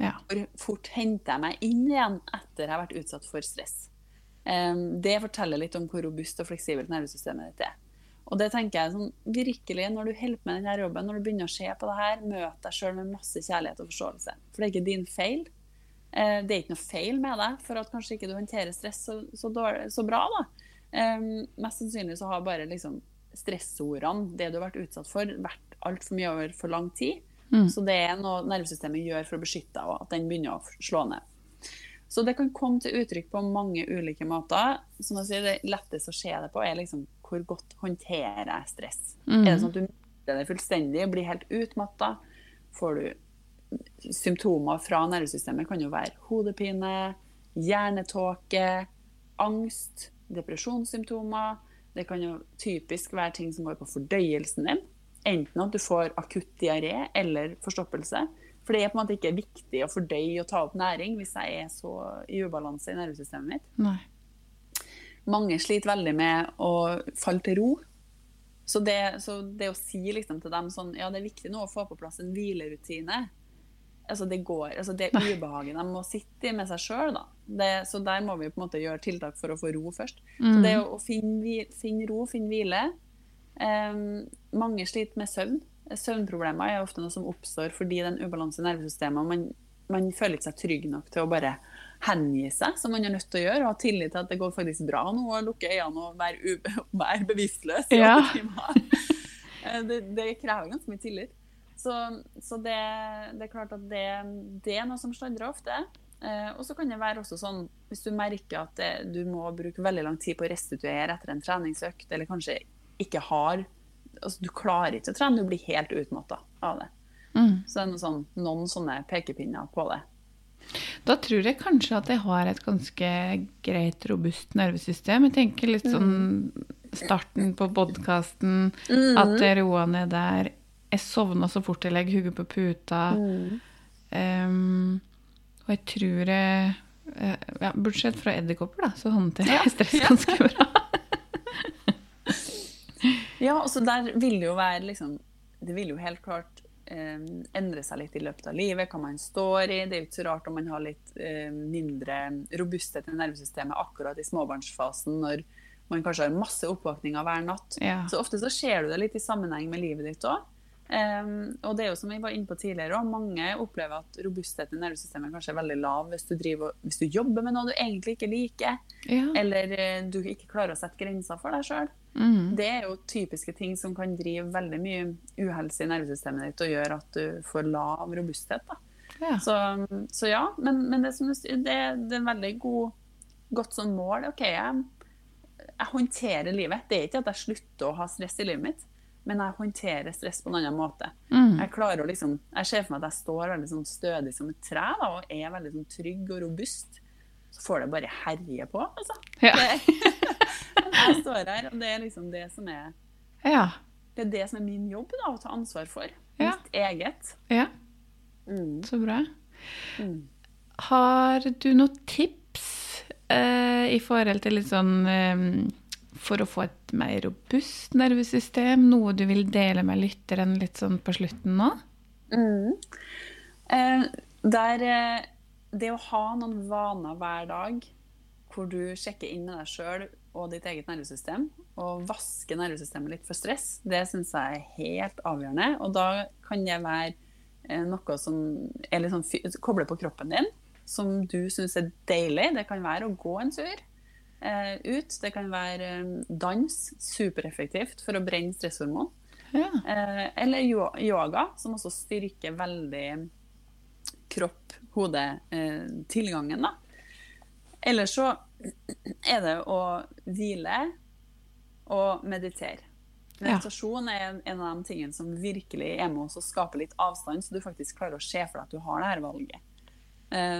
Ja. Hvor fort henter jeg meg inn igjen etter jeg har vært utsatt for stress. Um, det forteller litt om hvor robust og fleksibelt nervesystemet ditt er. Og det tenker jeg sånn, virkelig, Når du holder på med denne jobben, når du begynner å se på det her, møt deg sjøl med masse kjærlighet og forståelse. For det er ikke din feil. Eh, det er ikke noe feil med deg for at kanskje ikke du håndterer stress så, så, dårlig, så bra. Um, mest sannsynlig så har bare liksom stressordene, det du har vært utsatt for, vært altfor mye over for lang tid. Mm. Så det er noe nervesystemet gjør for å beskytte deg, og at den begynner å slå ned. Så det kan komme til uttrykk på mange ulike måter. Som jeg sier, Det letteste å se det på, er liksom hvor godt håndterer jeg stress. Mm. Er det sånn at du mister det fullstendig, blir helt utmatta? Får du symptomer fra nervesystemet? kan jo være hodepine, hjernetåke, angst, depresjonssymptomer. Det kan jo typisk være ting som går på fordøyelsen din. Enten at du får akutt diaré eller forstoppelse. For det er på en måte ikke viktig å fordøye og ta opp næring hvis jeg er så i ubalanse i nervesystemet mitt. Nei. Mange sliter veldig med å falle til ro. Så det, så det å si liksom til dem sånn Ja, det er viktig nå å få på plass en hvilerutine. Altså det går, altså det ubehaget de må sitte i med seg sjøl. Så der må vi på en måte gjøre tiltak for å få ro først. Mm. Så det å finne, finne, ro, finne hvile um, Mange sliter med søvn. Søvnproblemer er ofte noe som oppstår fordi den ubalanse i nervesystemet. Man, man føler ikke seg trygg nok til å bare hengi seg, som man er nødt til å gjøre. Og ha tillit til at det går faktisk bra nå, og lukke øynene og være, være bevisstløs. Ja. det, det, krever ganske mye tillit. Så, så det, det, er klart at det, det er noe som sladrer ofte. Eh, og så kan det være også sånn, hvis du merker at det, du må bruke veldig lang tid på å restituere etter en treningsøkt, eller kanskje ikke har altså Du klarer ikke å trene, du blir helt utmatta av det. Mm. Så det er noe sånn, noen sånne pekepinner på det. Da tror jeg kanskje at jeg har et ganske greit, robust nervesystem. Jeg tenker litt sånn mm. starten på podkasten, mm. at jeg roa ned der. Jeg sovna så fort jeg legger hodet på puta. Mm. Um, og jeg tror jeg uh, ja, Bortsett fra edderkopper, da, så håndterer jeg stress ganske bra. ja, og så der vil det jo være liksom Det vil jo helt klart um, endre seg litt i løpet av livet, hva man står i. Det er jo ikke så rart om man har litt um, mindre robusthet i nervesystemet akkurat i småbarnsfasen, når man kanskje har masse oppvåkninger hver natt. Ja. Så ofte så ser du det litt i sammenheng med livet ditt òg. Um, og det er jo som vi var inne på tidligere, og mange opplever at robustheten i nervesystemet kanskje er veldig lav hvis du, driver, hvis du jobber med noe du egentlig ikke liker, ja. eller uh, du ikke klarer å sette grenser for deg sjøl. Mm. Det er jo typiske ting som kan drive veldig mye uhelse i nervesystemet ditt og gjøre at du får lav robusthet. Ja. Så, så, ja, men, men det, det, det, er en veldig god, godt sånn mål. OK, jeg, jeg håndterer livet. Det er ikke at jeg slutter å ha stress i livet mitt men jeg håndterer stress på en annen måte. Mm. Jeg klarer å liksom, jeg ser for meg at jeg står veldig sånn stødig som et tre da, og er veldig sånn trygg og robust. Så får det bare herje på, altså. Ja. jeg står her, og det er liksom det som er ja. Det er det som er min jobb, da, å ta ansvar for. Ja. Mitt eget. Ja. Mm. Så bra. Mm. Har du noen tips eh, i forhold til litt sånn eh, for å få et mer robust nervesystem? Noe du vil dele med lytteren litt sånn på slutten nå? Mm. Eh, der, eh, det å ha noen vaner hver dag hvor du sjekker inn med deg sjøl og ditt eget nervesystem, og vasker nervesystemet litt for stress, det syns jeg er helt avgjørende. Og da kan det være eh, noe som er litt sånn, kobler på kroppen din, som du syns er deilig. Det kan være å gå en tur. Eh, ut. Det kan være eh, dans, supereffektivt for å brenne stresshormon. Ja. Eh, eller yoga, som også styrker veldig kropp-hode-tilgangen. Eller så er det å hvile og meditere. Meditasjon er en av de tingene som virkelig er med oss å skape litt avstand, så du faktisk klarer å se for deg at du har det her valget.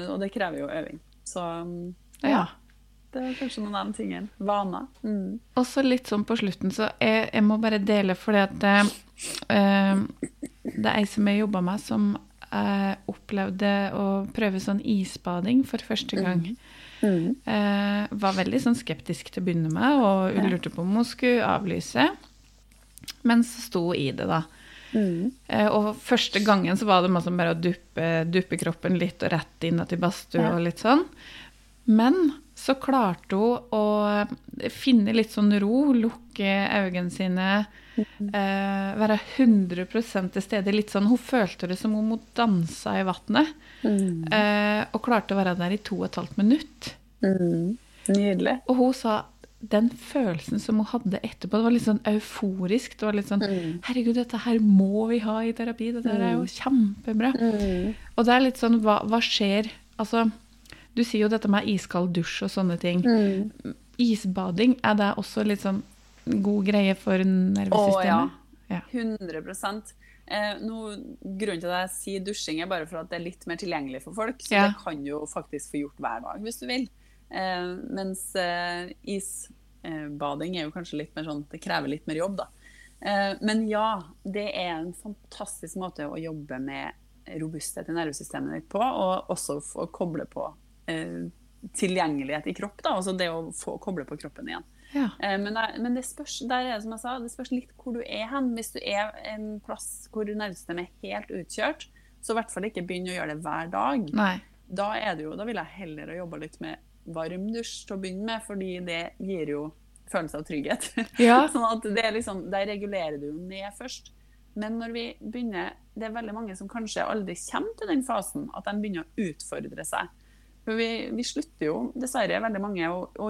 og det krever jo øving. Så ja. Det er kanskje noen annen ting enn Vaner. Mm. Og så litt sånn på slutten, så jeg, jeg må bare dele, fordi at eh, Det er ei som jeg jobba med, som eh, opplevde å prøve sånn isbading for første gang. Mm. Uh, var veldig sånn skeptisk til å begynne med, og ja. lurte på om hun skulle avlyse. Men så sto hun i det, da. Mm. og første gangen så var det masse bare å duppe, duppe kroppen litt og rett inn til badstue ja. og litt sånn. Men så klarte hun å finne litt sånn ro, lukke øynene sine, eh, være 100% til stede. Litt sånn, Hun følte det som om hun dansa i vannet. Mm. Eh, og klarte å være der i to og et halvt minutt. Mm. Nydelig. Og hun sa den følelsen som hun hadde etterpå, det var litt sånn euforisk. Det var litt sånn mm. Herregud, dette her må vi ha i terapi. Dette er jo mm. kjempebra. Mm. Og det er litt sånn Hva, hva skjer? Altså du sier jo dette med iskald dusj og sånne ting. Mm. Isbading, er det også litt sånn god greie for nervesystemet? Å ja. 100 Eh, no, grunnen til at jeg sier dusjing, er bare for at det er litt mer tilgjengelig for folk. Så ja. det kan du jo faktisk få gjort hver dag hvis du vil. Eh, mens eh, isbading er jo kanskje litt mer sånn Det krever litt mer jobb, da. Eh, men ja, det er en fantastisk måte å jobbe med robusthet i nervesystemet ditt på, og også å koble på tilgjengelighet i kropp. Da, altså det å få koble på kroppen igjen. Ja. Eh, men, det, men, det, spørs der er det som jeg sa, det spørs litt hvor du er hen. Hvis du er en plass hvor nervesystemet er helt utkjørt, Så i hvert fall ikke begynne å gjøre det hver dag. Nei. Da, er det jo, da vil jeg heller jobbe litt med varm dusj til å begynne med, fordi det gir jo følelse av trygghet. Ja. sånn at det er liksom, Der regulerer du jo ned først. Men når vi begynner, det er veldig mange som kanskje aldri kommer til den fasen at de begynner å utfordre seg. For vi, vi slutter jo dessverre veldig mange å, å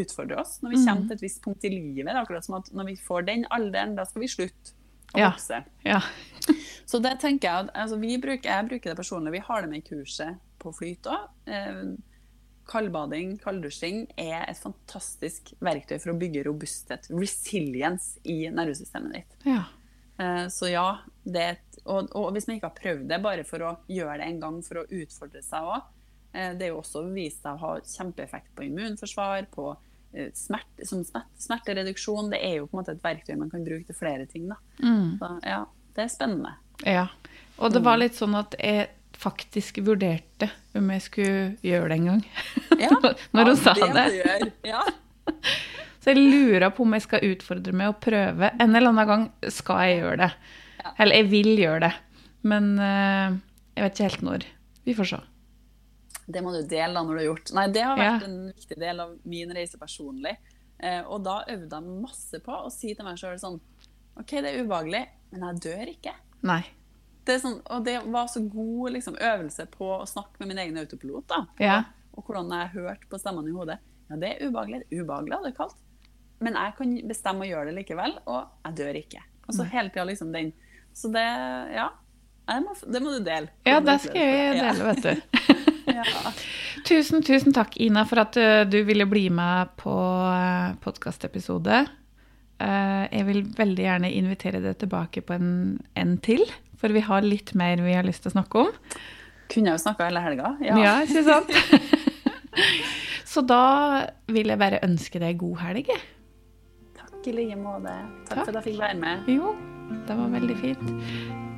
utfordre oss når vi Mm. kommer til et visst punkt i livet. Det er akkurat som at når vi får den alderen, da skal vi slutte å Ja. vokse. Ja. Så det tenker jeg at altså vi bruker, Jeg bruker det personlig. Vi har det med i kurset på flyt òg. Eh, kaldbading, kalddusjing, er et fantastisk verktøy for å bygge robusthet, resilience, i nervesystemet ditt. ja. Eh, så ja, det et, og, og hvis man ikke har prøvd det, bare for å gjøre det en gang for å utfordre seg òg, det er jo også vist seg å ha kjempeeffekt på immunforsvar, på eh, smerte, som smertereduksjon. Det er jo på en måte et verktøy man kan bruke til flere ting. Da. Mm. Så ja, det er spennende. Ja. Og det var litt sånn at jeg faktisk vurderte om jeg skulle gjøre det en gang. Ja, Når hun ja, sa det. det. Ja. Så jeg lurer på om jeg skal utfordre meg og prøve. En eller annen gang skal jeg gjøre det. Eller jeg vil gjøre det. Men eh, jeg vet ikke helt når. Vi får se. Det må du dele da når du har gjort. Nei, det har vært Ja. en viktig del av min reise personlig. Eh, og da øvde jeg masse på å si til meg sjøl sånn OK, det er ubehagelig, men jeg dør ikke. Nei. Det er sånn, og det var så god liksom, øvelse på å snakke med min egen autopilot. da. Ja. Og hvordan jeg hørte på stemmene i hodet. Ja, det er ubehagelig. Det er ubehagelig, hadde jeg kalt. Men jeg kan bestemme å gjøre det likevel, og jeg dør ikke. Og så hele tida liksom den. Så det, ja. Det må, det må du dele. Ja, det skal jeg dele, vet du. Ja. Tusen, tusen takk, Ina, for at eh, du ville bli med på uh, podkastepisode. jeg vil veldig gjerne invitere deg tilbake på en, en til, for vi har litt mer vi har lyst til å snakke om. Kunne jeg jo snakka hele helga. Ja, ikke sant? Så da vil jeg bare ønske deg god helg. Takk i like måte. Takk, Takk. for at jeg fikk være med. Jo, det var veldig fint.